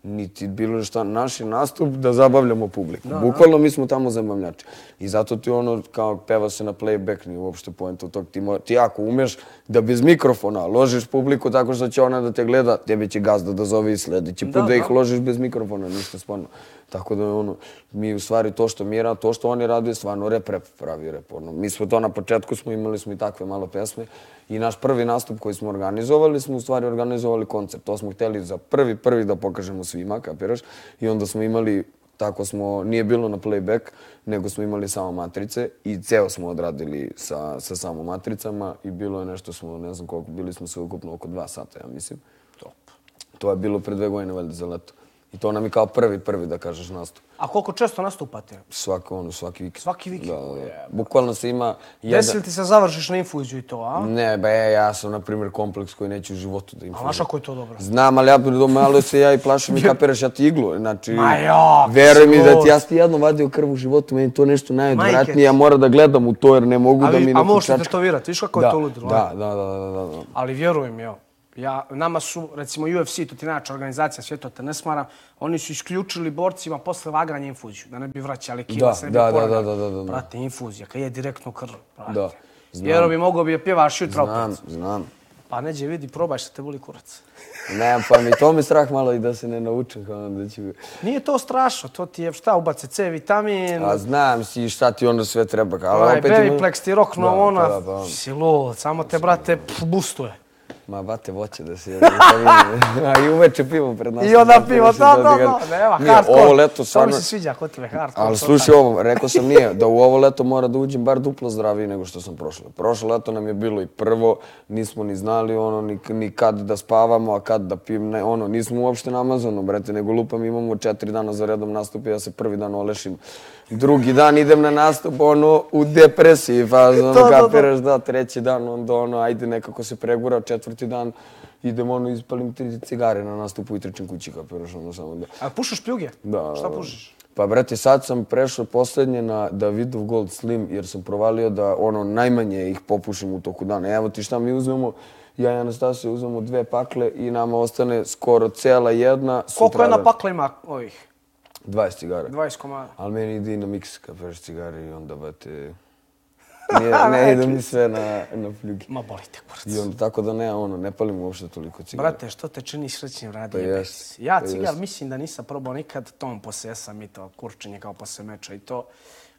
niti bilo šta, naš je nastup da zabavljamo publiku. Bukvalno mi smo tamo zabavljači. I zato ti ono, kao peva se na playback, nije uopšte poenta tog. Ti, mo- ti ako umeš da bez mikrofona ložiš publiku tako što će ona da te gleda, tebi će gazda da zove i sljedeći put Da, da, ih ložiš bez mikrofona, ništa sporno. Tako da ono, mi u stvari to što mi to što oni rade je stvarno rep, rep, pravi rep. Ono. Mi smo to na početku smo imali smo i takve malo pesme i naš prvi nastup koji smo organizovali smo u stvari organizovali koncert. To smo htjeli za prvi prvi da pokažemo svima, kapiraš? I onda smo imali tako smo, nije bilo na playback, nego smo imali samo matrice i ceo smo odradili sa, sa samo matricama i bilo je nešto smo, ne znam koliko, bili smo sve ukupno oko dva sata, ja mislim. Top. To je bilo pre dve godine, valjda, za leto. I to nam je kao prvi, prvi, da kažeš, nastup. A koliko često nastupate? Svako, ono, svaki vikend. Svaki vikend? Da, da. Bukvalno se ima jedan... Desi li ti se završiš na infuziju i to, a? Ne, ba ja, ja sam, na primjer, kompleks koji neću u životu da im A znaš ako je to dobro? Znam, ali ja malo se ja i plašim i [laughs] kapiraš ja ti iglu. Znači, Ma jo, veruj mi da ti ja ti jedno vadio krv u životu, meni to nešto najodvratnije, ja moram da gledam u to jer ne mogu A, da mi a možeš čačka. tetovirati, viš kako je Da, to ludilo? da, da, da, da, da, da. Ali vjeruj mi, evo, ja, nama su, recimo UFC, to ti najjača organizacija, sve to te ne smaram, oni su isključili borcima posle vaganja infuziju, da ne bi vraćali kila, Da, se ne bi da, da, da, da, da, da. Brate, infuzija, kad je direktno krv, brate. Da, znam. Vjeruj mi, mogo bi je pjevaš jutra Znam, opet. znam. Pa neđe, vidi, probaj što te boli kurac. Ne, pa mi to mi strah malo i da se ne naučim, kao da ću... Nije to strašno, to ti je šta, ubace C vitamin, A znam si šta ti onda sve treba, ali onaj opet ima- Babyplex ti rokno Da, ona, pa da, pa. si lud, samo te, brate, pf, boostuje. Ma, bate, voće da se. [laughs] A i uveče pivo pred nas. I onda pivo, da, da, da, nema, Nije, hardcore. ovo leto To mi stvarno... se sviđa kod tebe, hardcore. Ali slušaj ovo, rekao sam nije, da u ovo leto mora da uđem bar duplo zdraviji nego što sam prošlo. Prošlo leto nam je bilo i prvo, nismo ni znali ono, ni, ni kad da spavamo, a kad da pijem, ne, ono, nismo uopšte na Amazonu, brate, nego lupam imamo četiri dana za redom nastup i ja se prvi dan olešim. Drugi dan idem na nastup, ono, u depresiji to. kapiraš, da, treći dan, onda, ono, ajde, nekako se pregura, četvrti dan, idem, ono, ispalim tri cigare na nastupu i trčim kući, kapiraš, ono, samo da... A pušiš pljuge? Da. Šta pušiš? Pa, brate, sad sam prešao posljednje na Davidov Gold Slim, jer sam provalio da ono najmanje ih popušim u toku dana. Evo ti šta mi uzmemo, ja i Anastasija uzmemo dve pakle i nama ostane skoro cela jedna. Koliko jedna sutradan. pakla ima ovih? 20 cigara. 20 komada. Ali meni ide i na miks kapiraš cigare i onda, brate, [laughs] nije, ne ide mi sve na, na pljugi. Ma boli te kurac. I onda tako da ne, ono, ne palim uopšte toliko cigara. Brate, što te čini srećnim radi Pa jest, Ja pa cigar jest. mislim da nisam probao nikad, tom posesam i to kurčenje kao posle meča i to.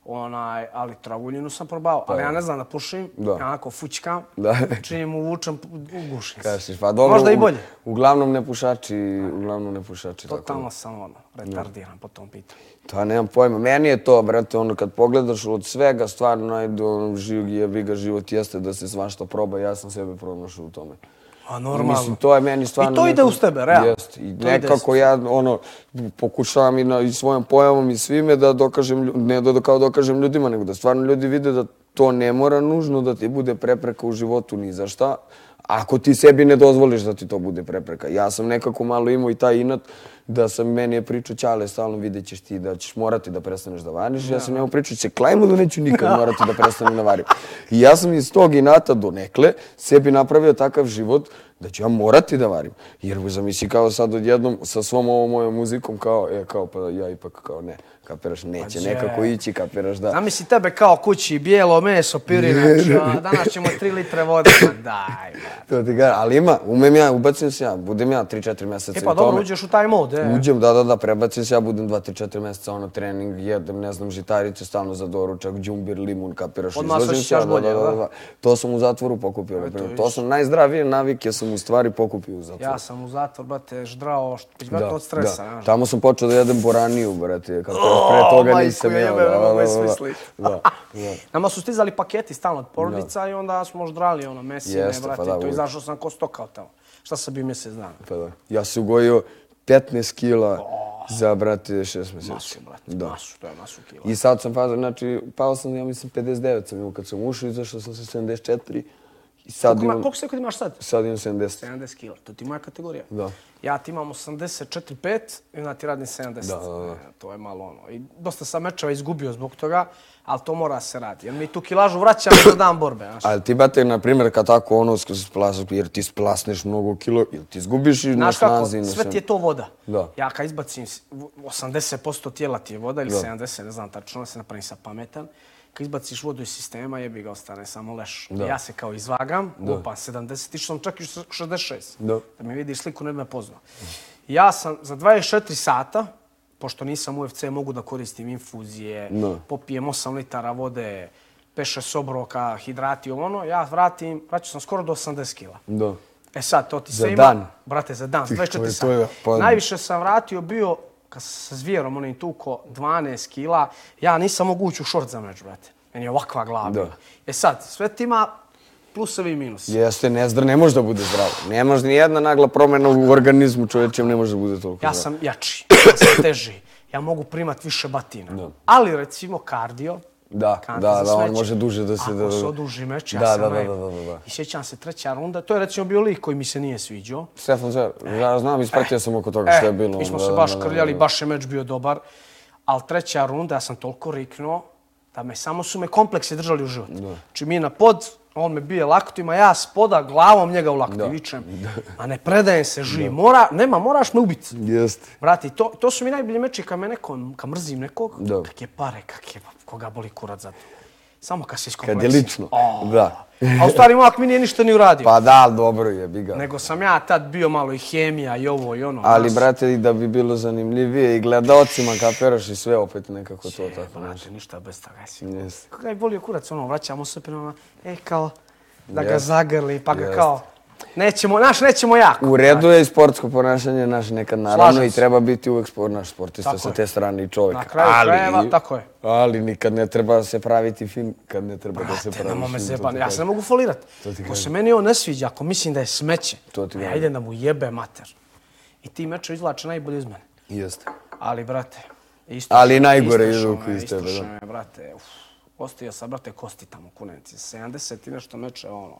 Onaj, ali travuljinu sam probao, ali ja ne znam da pušim, Da. ja onako fućkam, Da. čim uvučem, ugušim se. Kažeš, pa dobro, Možda i u- bolje. Uglavnom ne pušači, uglavnom ne pušači. tako. Totalno sam ono, retardiran po tom pitanju. Pa nemam pojma. Meni je to, brate, ono, kad pogledaš od svega, stvarno, ajde, ono, živ, jebi ga, život jeste da se svašta proba. Ja sam sebe pronašao u tome. A, normalno. Mislim, to je meni stvarno... I to ide uz tebe, realno. Jest. I To nekako ja, ono, pokušavam i, na, i svojom pojavom i svime da dokažem, ne da kao dokažem ljudima, nego da stvarno ljudi vide da to ne mora nužno da ti bude prepreka u životu ni za šta. Ako ti sebi ne dozvoliš da ti to bude prepreka. Ja sam nekako malo imao i taj inat da sam meni je pričao Ćale, stalno vidjet ćeš ti da ćeš morati da prestaneš da variš. Ja sam njemu pričao, će klajmo da neću nikad [laughs] morati da prestanem da varim. I ja sam iz tog inata donekle sebi napravio takav život da ću ja morati da varim. Jer zamisli kao sad odjednom sa svom ovom mojom muzikom kao, e, kao pa ja ipak kao ne, kapiraš, neće Pa nekako ići, kapiraš da. Zamisli tebe kao kući, bijelo meso, pirinač, [laughs] a danas ćemo 3 litre vode. Ma daj, [laughs] brate. To ti kažem, ali ima, umem ja, ubacim se ja, budem ja 3-4 mjeseca E pa u tome. dobro, uđeš u taj mod, e. Uđem, da, da, da, prebacim se, ja budem 2-3-4 mjeseca ono trening, jedem, ne znam, žitarice stalno za doručak, džumbir, limun, kapiraš, Odmah se izlazim ja, da, bolje, da, da, da? da. To sam u zatvoru pokupio, na primjer. To vidiš. sam najzdravije navike sam u stvari pokupio u zatvoru. Ja sam u zatvor, brate, ždrao, brate, od stresa, da. Tamo sam počeo da jedem boraniju, brate, kako [gasps] pre toga majku nisam jeo. Da, da, je da, da. [laughs] Da, da. Nama su stizali paketi stalno od porodica i onda smo ždrali ono mesine, Jeste, pa brate, da, to uvijek. izašao sam ko stoka od tamo. Šta sam bio mjesec dana? Pa da. Ja sam ugojio 15 kila za, brate, 6 mjeseci. Masu, brate, Da. masu, to je masu kila. I sad sam pazio, znači, pao sam, ja mislim, 59 sam imao kad sam ušao, izašao sam sa 74 i sad Koliko, ima, imam, koliko se kod imaš sad? sad imam 70. 70 kila, to ti moja kategorija. Da. Ja ti imam 84,5 i onda ti radim 70. Da, da, da. E, To je malo ono. I dosta sam mečeva izgubio zbog toga, ali to mora se radi. Jer mi tu kilažu vraćamo za dan borbe. Znaš. Ali ti, brate, na primjer, kad tako ono splasneš, jer ti splasneš mnogo kilo, ili ti izgubiš i na Znaš kako, snazi. i na sve ti je to voda. Da. Ja kad izbacim s- v- 80% tijela ti je voda ili 70, ne znam tačno, se napravim sa pametan. Kad izbaciš vodu iz sistema, jebi ga, ostane samo leš. Da. Ja se kao izvagam, lupam 70, išao sam čak i 66. Da. Da mi vidiš sliku, ne bi me poznao. Ja sam za 24 sata, pošto nisam UFC, mogu da koristim infuzije, Da. popijem 8 litara vode, peše sobroka, hidrati, ovo ono, ja vratim, vraćam sam skoro do 80 kila. Da. E sad, to ti Za sve ima... dan? Brate, za dan, Ti, 24 to je- sata. pa- Najviše sam vratio bio, kad sam sa zvijerom onim tuko 12 kila, ja nisam mogu ući u šort za meč, brate. Meni je ovakva glava Da. E sad, sve ti ima plusevi i minusi. Jeste, nezdar ne može da bude zdravo. Ne može ni jedna nagla promjena u organizmu čovječem ne može da bude toliko Ja zdravo. sam jači, ja sam teži, ja mogu primat više batina. Da. Ali recimo kardio, Da, kante da, za da, on može duže da se- Ako da- se oduži meč, ja Da, sam da, da, da, da, da. I sjećam se treća runda, to je recimo bio lik koji mi se nije sviđao. Stefan Zer, ja znam, ispratio sam oko toga što je bilo. E, Mi smo se baš krljali, baš je meč bio dobar. Ali treća runda, ja sam toliko riknuo da me samo su me kompleksi držali u život. Znači mi na pod, on me bije laktima, ja spoda glavom njega u lakti, vičem. A ne predajem se, živ. Mora, nema, moraš me ubiti. Jeste. Brati, to, to su mi najbolji meči kad me neko, kad mrzim nekog, Da. kak je pare, kak je, koga boli kurac za to. Samo kad se Kad iskompleksi. je lično. O. Da. A u stvari momak mi nije ništa ni uradio. Pa da, dobro je, bi ga. Nego sam ja tad bio malo i hemija i ovo i ono. Ali, znaš. brate, da bi bilo zanimljivije i gledalcima kapiraš i sve opet nekako to tako. znaš. Brate, ništa bez toga. Jeste. Kako je bolio kurac, ono, vraćamo se prema, e, kao, da ga zagrli, pa ga Jeste. kao, nećemo, naš, nećemo jako. U redu je i sportsko ponašanje naš nekad naravno Slažem i se. treba biti uvek sport, naš sportista Tako sa je. te strane i čovjek. Na kraju krajeva, tako je. Ali nikad ne treba se praviti film, kad ne treba da se pravi me film. to zebati, ti ja se ne mogu folirat. To ti Ko se meni on ne sviđa, ako mislim da je smeće, To ti ja idem da mu jebe mater. I ti meče izvlače najbolje iz mene. Jeste. Ali, brate, isto Ali najgore ko me, iz tebe, da. me, brate, uf, ostio sam, brate, kosti tamo, kunenci. 70 i nešto meče, ono,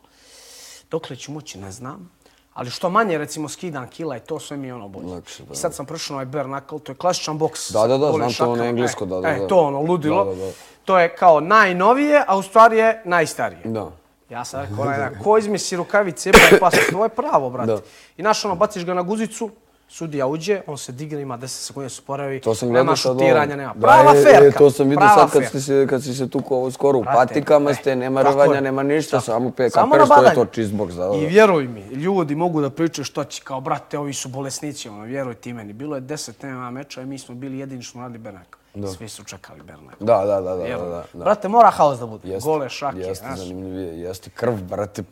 dokle ću moći, ne znam. Ali što manje, recimo, skidam kila i to sve mi je ono bolje. Lakše, da. I sad sam prešao na ovaj bare knuckle, to je klasičan boks. Da, da, da, znam to ono englesko, E, da, da, E, da. to ono, ludilo. Da, da, da. To je kao najnovije, a u stvari je najstarije. Da. Ja sam rekao, onaj, da, ko izmisli rukavice, pa pas, to je pravo, brate. Da. I znaš, ono, baciš ga na guzicu, sudija uđe, on se digne, ima 10 sekundi se sporavi, To sam nema šutiranja, ovo. nema. Da, Prava e, ferka, E, to sam vidio prava sad kad, si se, kad si se tukao ovo skoro. U patikama e, ste, nema tako rvanja, nema ništa, samo pe, Samo kapiraš to je to cheesebox. Da, da, I vjeruj mi, ljudi mogu da pričaju što će, kao, brate, ovi su bolesnici, ono, vjeruj ti meni. Bilo je 10 MMA meča i mi smo bili jedini što radili Bernak. Svi su čekali Bernak. Da, da, da, da, da, da, da. Brate, mora haos da bude. Jeste, Gole šake, Jeste, znaš. zanimljivije, jeste krv, brate,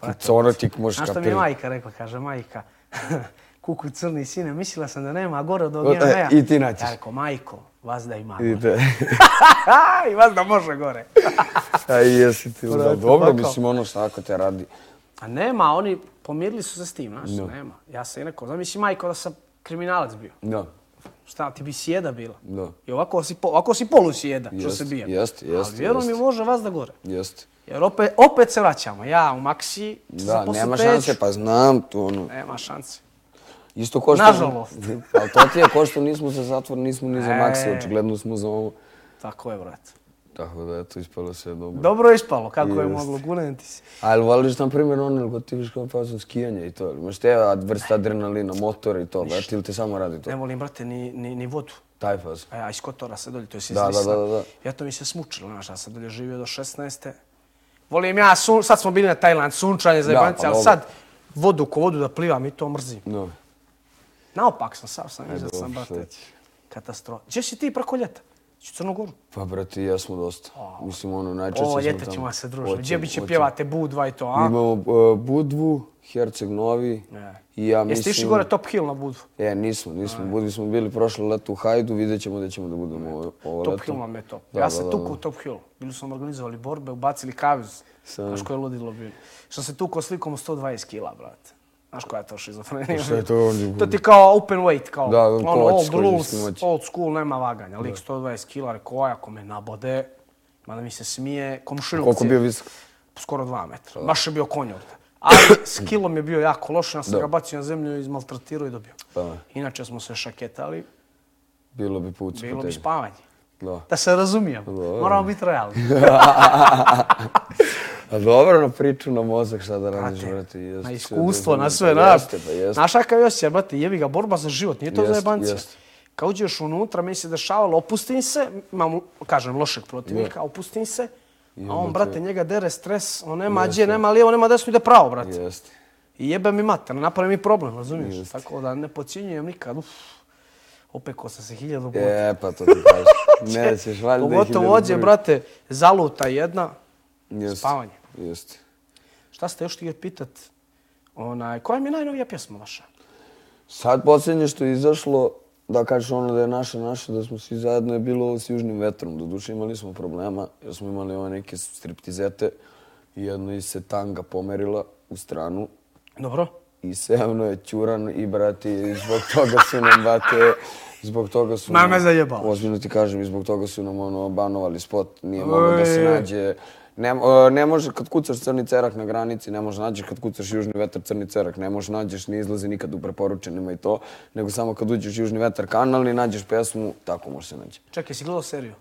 ti možeš Znaš što mi kapirati. majka rekla? Kaže, majka, [laughs] kuku crni sine, mislila sam da nema gore od ovog e, i ti naćiš. Ja rekao, majko, vas da ima. Vidite. [laughs] I vas da može gore. [laughs] A i jesi ti, Brate, dobro, mislim, ono šta ako te radi. A nema, oni pomirili su se s tim, znaš, nema. Ja sam i rekao, zamisli majko da sam kriminalac bio. Da, Šta, ti bi sjeda bila. da. I ovako si, po, ovako si polusjeda, što Jest, se bija. jest, jest, Ali vjeruj mi, jest. može vas da gore. Jeste. Jer opet, opet se vraćamo. Ja u Maxi, Da, nema šanse, pa znam to ono. Nema šanse. Isto ko što... Nažalost. [laughs] Ali to ti je ko što nismo za zatvor, nismo ni za E. Maxi, očigledno smo za ovo. Tako je, brate. Tako da, eto, ispalo sve dobro. Dobro je ispalo, kako je moglo, gulen ti si. A jel voliš, na primjer, ono, ili ti viš kao fazon skijanja i to? ili Imaš te vrsta adrenalina, motora i to, brate, ili te samo radi to? Ne volim, brate, ni, ni, ni vodu. Taj faz. A ja iz Kotora se dolje, to je iz Da, da, da, da, da. Ja to mi se smučilo, znaš, ja sam dolje živio do 16. Volim ja, sun, sad smo bili na Tajland, sunčanje, zajebanci, pa ali sad vodu ko vodu da plivam i to mrzim. No. Naopak sam, sav sam, iza dobro, sam, brate. Katastrofa. Gdje si ti preko ljeta? Ću Crnu Goru. Pa, brate, jesmo dosta. Mislim, ono, najčešće O, smo ljeta tamo. ćemo se družiti. Gdje bi će pjevate Budva i to, a? imamo uh, Budvu, Herceg Novi Ne. i ja Jeste mislim... išli gore Top Hill na Budvu? E, nismo, nismo. Budvi smo bili prošle leto u Hajdu, vidjet ćemo da ćemo da budemo ovo, ovo Top leto. Hill nam je to. Da, ja sam da. u Top Hill. Bili smo organizovali borbe, ubacili kavez. Sam. Znaš koje je ludilo bilo. Što se tuko slikom u 120 kila, brate. Znaš koja je to šizofrenija? Pa šta je to? To ti kao open weight, kao Da, ono, ko hoćeš, old rules, moći. old school, nema vaganja. Lik 120 kila, rekao, "Oj, ako me nabode, mada mi se smije, komšinovci. Koliko bio visok? Skoro dva metra. Baš je bio konj ovdje. Ali s kilom je bio jako loš, ja sam Da. ga bacio na zemlju, izmaltretirao i dobio. Pa. Inače smo se šaketali, Bilo bi put bilo bi spavanje. Da. Da se razumijemo. Dobro. Moramo biti realni. [laughs] A dobro na priču, na mozak, šta da radiš, Brate, na iskustvo, na sve, na. Pa. Znaš kakav je osjećaj, brate, jebi ga, borba za život, nije to Jest, za jebancija. jest. Kad uđeš unutra, meni se dešavalo, opustim se, imam, kažem, lošeg protivnika, opustim se, a on, brate, njega dere stres, on nema gdje, nema lijevo, nema desno, ide pravo, brate. Jeste. I jebe mi mater, napravi mi problem, razumiješ? Tako da ne podcjenjujem nikad, uf. Opekao sam se hiljadu puta. E, pa to ti kažeš. [laughs] Nećeš, valjda ih Pogotovo ođe, brate, zaluta jedna, Jeste. spavanje. Jeste. Šta ste još htjeli pitat? Onaj, koja mi je najnovija pjesma vaša? Sad posljednje što je izašlo, da kažeš ono da je naše, naše, da smo svi zajedno je bilo ovo s južnim vetrom. Doduše imali smo problema, jer smo imali ove neke striptizete i jedno iz se tanga pomerila u stranu Dobro? I sevno je Ćuran i brati, zbog toga su nam, brate, zbog toga su nam-. Ozbiljno ti kažem, i zbog toga su nam ono, banovali spot, nije moglo da se nađe. Ne, e, ne može, kad kucaš crni cerak na granici, ne može nađeš kad kucaš južni vetar crni cerak, ne može nađeš, ne izlazi nikad u preporučenima i to, nego samo kad uđeš južni vetar kanal i nađeš pesmu, tako može se naći. Čekaj, si gledao seriju?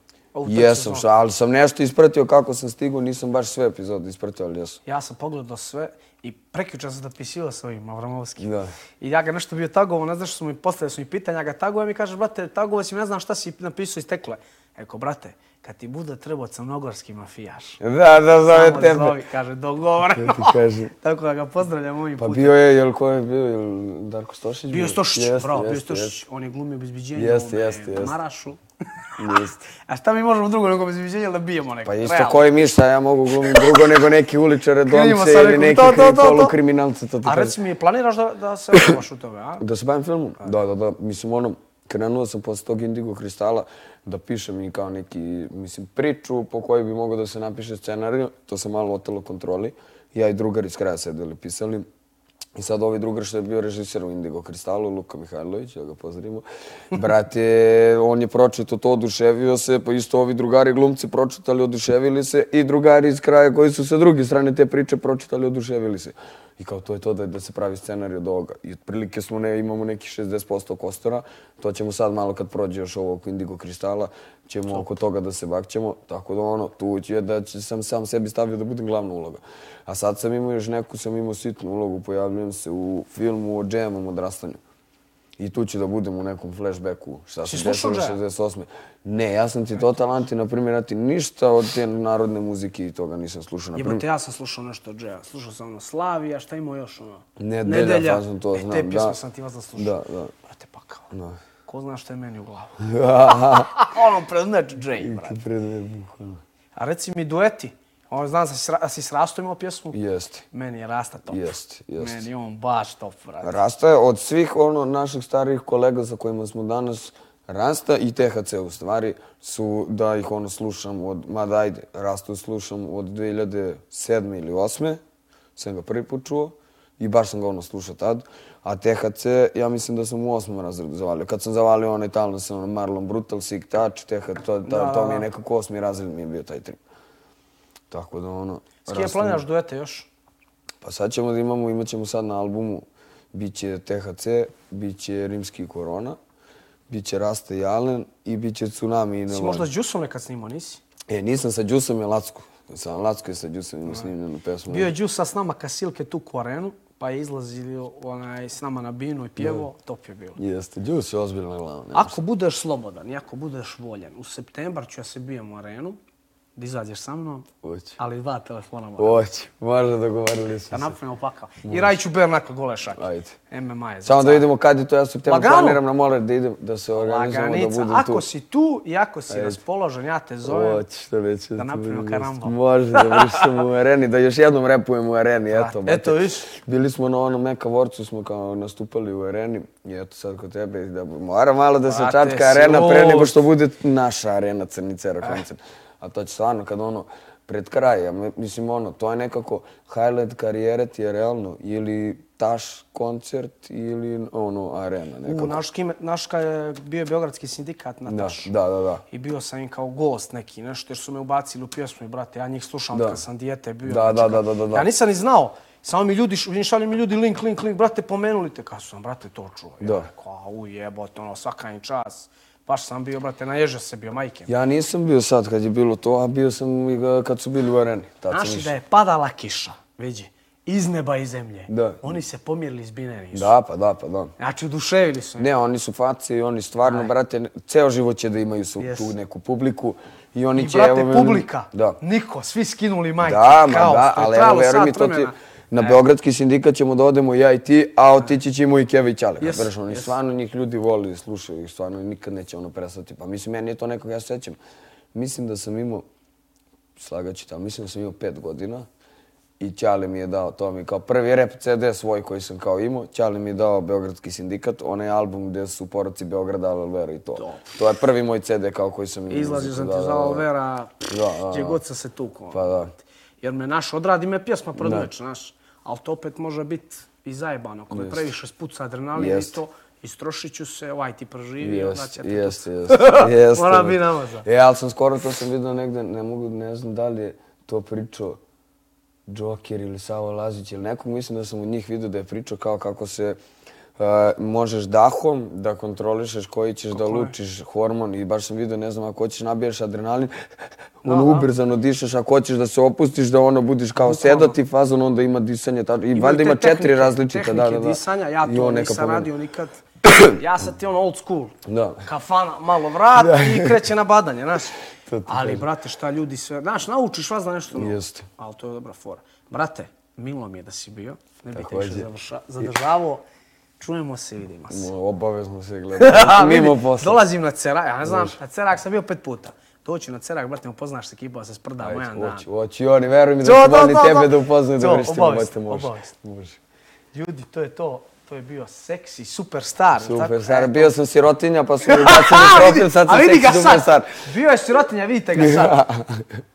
Jesam, šta, ali sam nešto ispratio kako sam stigao, nisam baš sve epizode ispratio, ali jesam. Ja sam pogledao sve i prekjučer sam dopisivao s ovim Avramovskim. Da. I ja ga nešto bio tagovo, ne znaš što su mi postavili su mi pitanja, ja ga tagujem i kaže, brate, tagovo si, ne znam šta si napisao iz tekle. Eko, brate, kad ti bude trebao crnogorski mafijaš. Da, da, zove Samo tebe. zovi, kaže, dogovoreno. ti kažem. [laughs] Tako da ga pozdravljam ovim Pa putem. bio je, jel ko je bio, jel Darko Stošić? Bio Stošić, bravo, bio je jeste, Stošić. On je glumio bezbiđenje Jeste, u jeste, jeste. Marašu. [laughs] Jeste. A šta mi možemo drugo nego bezbiđenje da bijemo neko? Pa isto Realno. koji mi šta ja mogu glumiti drugo nego neki uličare, domce ili neki to, to, to, to. polukriminalce, to ti A reci mi, planiraš da, da se okupaš u tome, a? Da se bavim filmom? Da, da, da. Mislim, ono, krenuo sam posle tog Indigo Kristala da pišem i kao neki, mislim, priču po kojoj bi mogao da se napiše scenarij. To sam malo otelo kontroli. Ja i drugar iz kraja sedeli pisali. I sad ovaj drugar što je bio režiser u Indigo Kristalu, Luka Mihajlović, da ga pozdravimo. Brate, on je pročito to, oduševio se, pa isto ovi drugari glumci pročitali, oduševili se i drugari iz kraja koji su sa druge strane te priče pročitali, oduševili se. I kao to je to da, da se pravi scenarij od ovoga. I otprilike smo ne, imamo neki 60% kostora. To ćemo sad malo kad prođe još ovo oko Indigo Kristala, ćemo oko toga da se bakćemo. Tako da ono, tu će da će sam sam sebi stavio da budem glavna uloga. A sad sam imao još neku, sam imao sitnu ulogu, pojavljujem se u filmu o džemom odrastanju. I tu ću da budem u nekom flashbacku. Šta se desilo Džeja? 68. Ne, ja sam ti total anti, na primjer, ja ti ništa od te narodne muzike i toga nisam slušao. Na primjer, Jebote, ja sam slušao nešto od Džeja. Slušao sam ono Slavija, šta imao još ono? Nedelja, fazon, to e, znam, Te pjesme sam ti vas da slušao. Da, da. Brate, pa kao. Da. Ko zna šta je meni u glavu? [laughs] [laughs] ono predmet Džej, brate. A reci mi dueti. Ono, znam da si, s Rastom imao pjesmu. Jeste. Meni je Rasta top. Jest, jest. Meni je on baš top, brate. Rasta je od svih ono naših starijih kolega sa kojima smo danas Rasta i THC u stvari su da ih ono slušam od, mada ajde, Rastu slušam od 2007. ili 8. sam ga prvi put čuo i baš sam ga ono slušao tad. A THC, ja mislim da sam u osmom razredu zavalio. Kad sam zavalio onaj talno sa ono Marlon Brutal, Sick Touch, THC, to, to, to mi je nekako osmi razred mi je bio taj trip. Tako da ono... S kim planiraš duete još? Pa sad ćemo da imamo, imat ćemo sad na albumu, bit će THC, bit će Rimski Korona, bit će Rasta i Alen i bit će Tsunami i Si Nevon. možda s Džusom nekad snimao, nisi? E, nisam sa Džusom i Lacku. Sa Lacku i sa Džusom imao snimljenu pesmu. Bio je Džus sa s nama kasilke tu u arenu, pa je izlazio onaj, s nama na binu i pjevo, top je bilo. Jeste, Džus je ozbiljna glava. ne? Ako budeš slobodan i ako budeš voljen, u septembar ću ja se bijem u arenu, da izađeš sa mnom, Hoće. ali dva telefona moram. Hoće, možda dogovorili Da smo se. napravimo pakao. I radit ću bare onako gole. Ajde. MMA je za Samo da vidimo kad je to, ja septembar Lagano. planiram na moler da idem, da se organizujemo, da Laganica, budem tu. ako si tu i ako si raspoložen, ja te zovem. Hoće, što neće. Da napravimo karambol. Može, da vršimo u areni, da još jednom repujemo u areni, eto. brate. eto, viš. Bili smo na onom Meka Vorcu, smo kao nastupali u areni i eto sad kod tebe, da mora malo da se Brate, čačka arena pre nego što bude naša arena Crnicera koncert. A to će stvarno kad ono, pred kraj, ja mi- mislim ono, to je nekako highlight karijere ti je realno ili taš koncert ili ono arena nekako. U, naš, kime, naš je bio Beogradski sindikat na Da, Taš. da, da, da. I bio sam im kao gost neki, nešto, jer su me ubacili u pjesmu i brate, ja njih slušam Da. kad sam dijete bio. Da, znači, da, kao- da, da, da. Ja nisam ni znao, samo mi ljudi, šalju mi ljudi link, link, link, brate, pomenuli te, kao sam, brate, to čuo. Da. Ja rekao, a u jebote, ono, svaka im čas. Baš sam bio, brate, naježio se bio, majke. Ja nisam bio sad kad je bilo to, a bio sam i kad su bili u areni. Tad Znaš da je padala kiša, vidi, iz neba i zemlje. Da. Oni se pomirili iz bine nisu. Da, pa da, pa da. Znači, oduševili su. Ne, oni su faci i oni stvarno, brate, ne- ceo život će da imaju su, Yes. tu neku publiku. I oni I će, brate, me- publika, Da. niko, svi skinuli majke, Da, ma da, ali evo, veruj mi, to ti, vremena. Na Beogradski sindikat ćemo da odemo ja i ti, a otići će i Keva i Ćale. Yes, oni yes. stvarno njih ljudi voli, slušaju ih, stvarno nikad neće ono prestati. Pa mislim, meni je to nekog, ja se sećam, mislim da sam imao, slagaću tamo, mislim da sam imao pet godina i Ćale mi je dao, to mi kao prvi rap CD svoj koji sam kao imao, Ćale mi je dao Beogradski sindikat, onaj album gdje su poroci Beograda, Alvera i to. To je prvi moj CD kao koji sam imao. Izlazio sam ti za. Alvera, gdje god sam se tukao. Pa da. Jer me naš odradi me pjesma prodmeč, znaš. Ali to opet može biti i zajebano. Ako me previše spuca adrenalin i Jest. to, istrošit ću se, ovaj ti proživi, onda će Jeste, te jeste, jeste. [laughs] jeste. Mora bi namazan. E, ali sam skoro to sam vidio negde, ne mogu, ne znam da li je to pričao Joker ili Savo Lazić ili nekog, mislim da sam od njih vidio da je pričao kao kako se uh, možeš dahom da kontrolišeš koji ćeš da lučiš hormon i baš sam vidio, ne znam, ako hoćeš nabiješ adrenalin, [laughs] ono ubrzano dišeš, ako hoćeš da se opustiš, da ono budiš kao sedati fazon, onda ima disanje, ta, i valjda ima četiri tehnike, različite, da, da, tehnike da. disanja, ja to nisam radio nikad. [coughs] Ja sam ti ono old school. Da. Kafana, malo vrat i kreće na badanje, znaš. [laughs] Ali, brate, šta ljudi sve... Znaš, naučiš vas da nešto novo. Jeste. Ali to je dobra fora. Brate, milo mi je da si bio. Ne bih te više zadržavao. Čujemo se, vidimo se. Obavezno se gleda. [laughs] Mimo posla. Dolazim na Cerak, ja ne znam, na Cerak sam bio pet puta. Doću na Cerak, brate, upoznaš se ekipa, se sprdamo jedan dan. Hoću, hoću i oni, veruj mi da su to, tebe da upoznaju da vrištimo, obavijest, brate, može. Može. Ljudi, to je to. To je bio seksi superstar. tako? Super, star. E, Bio sam sirotinja pa su mi [laughs] bacili profil, sad sam seksi superstar. Bio je sirotinja, vidite ga sad. [laughs]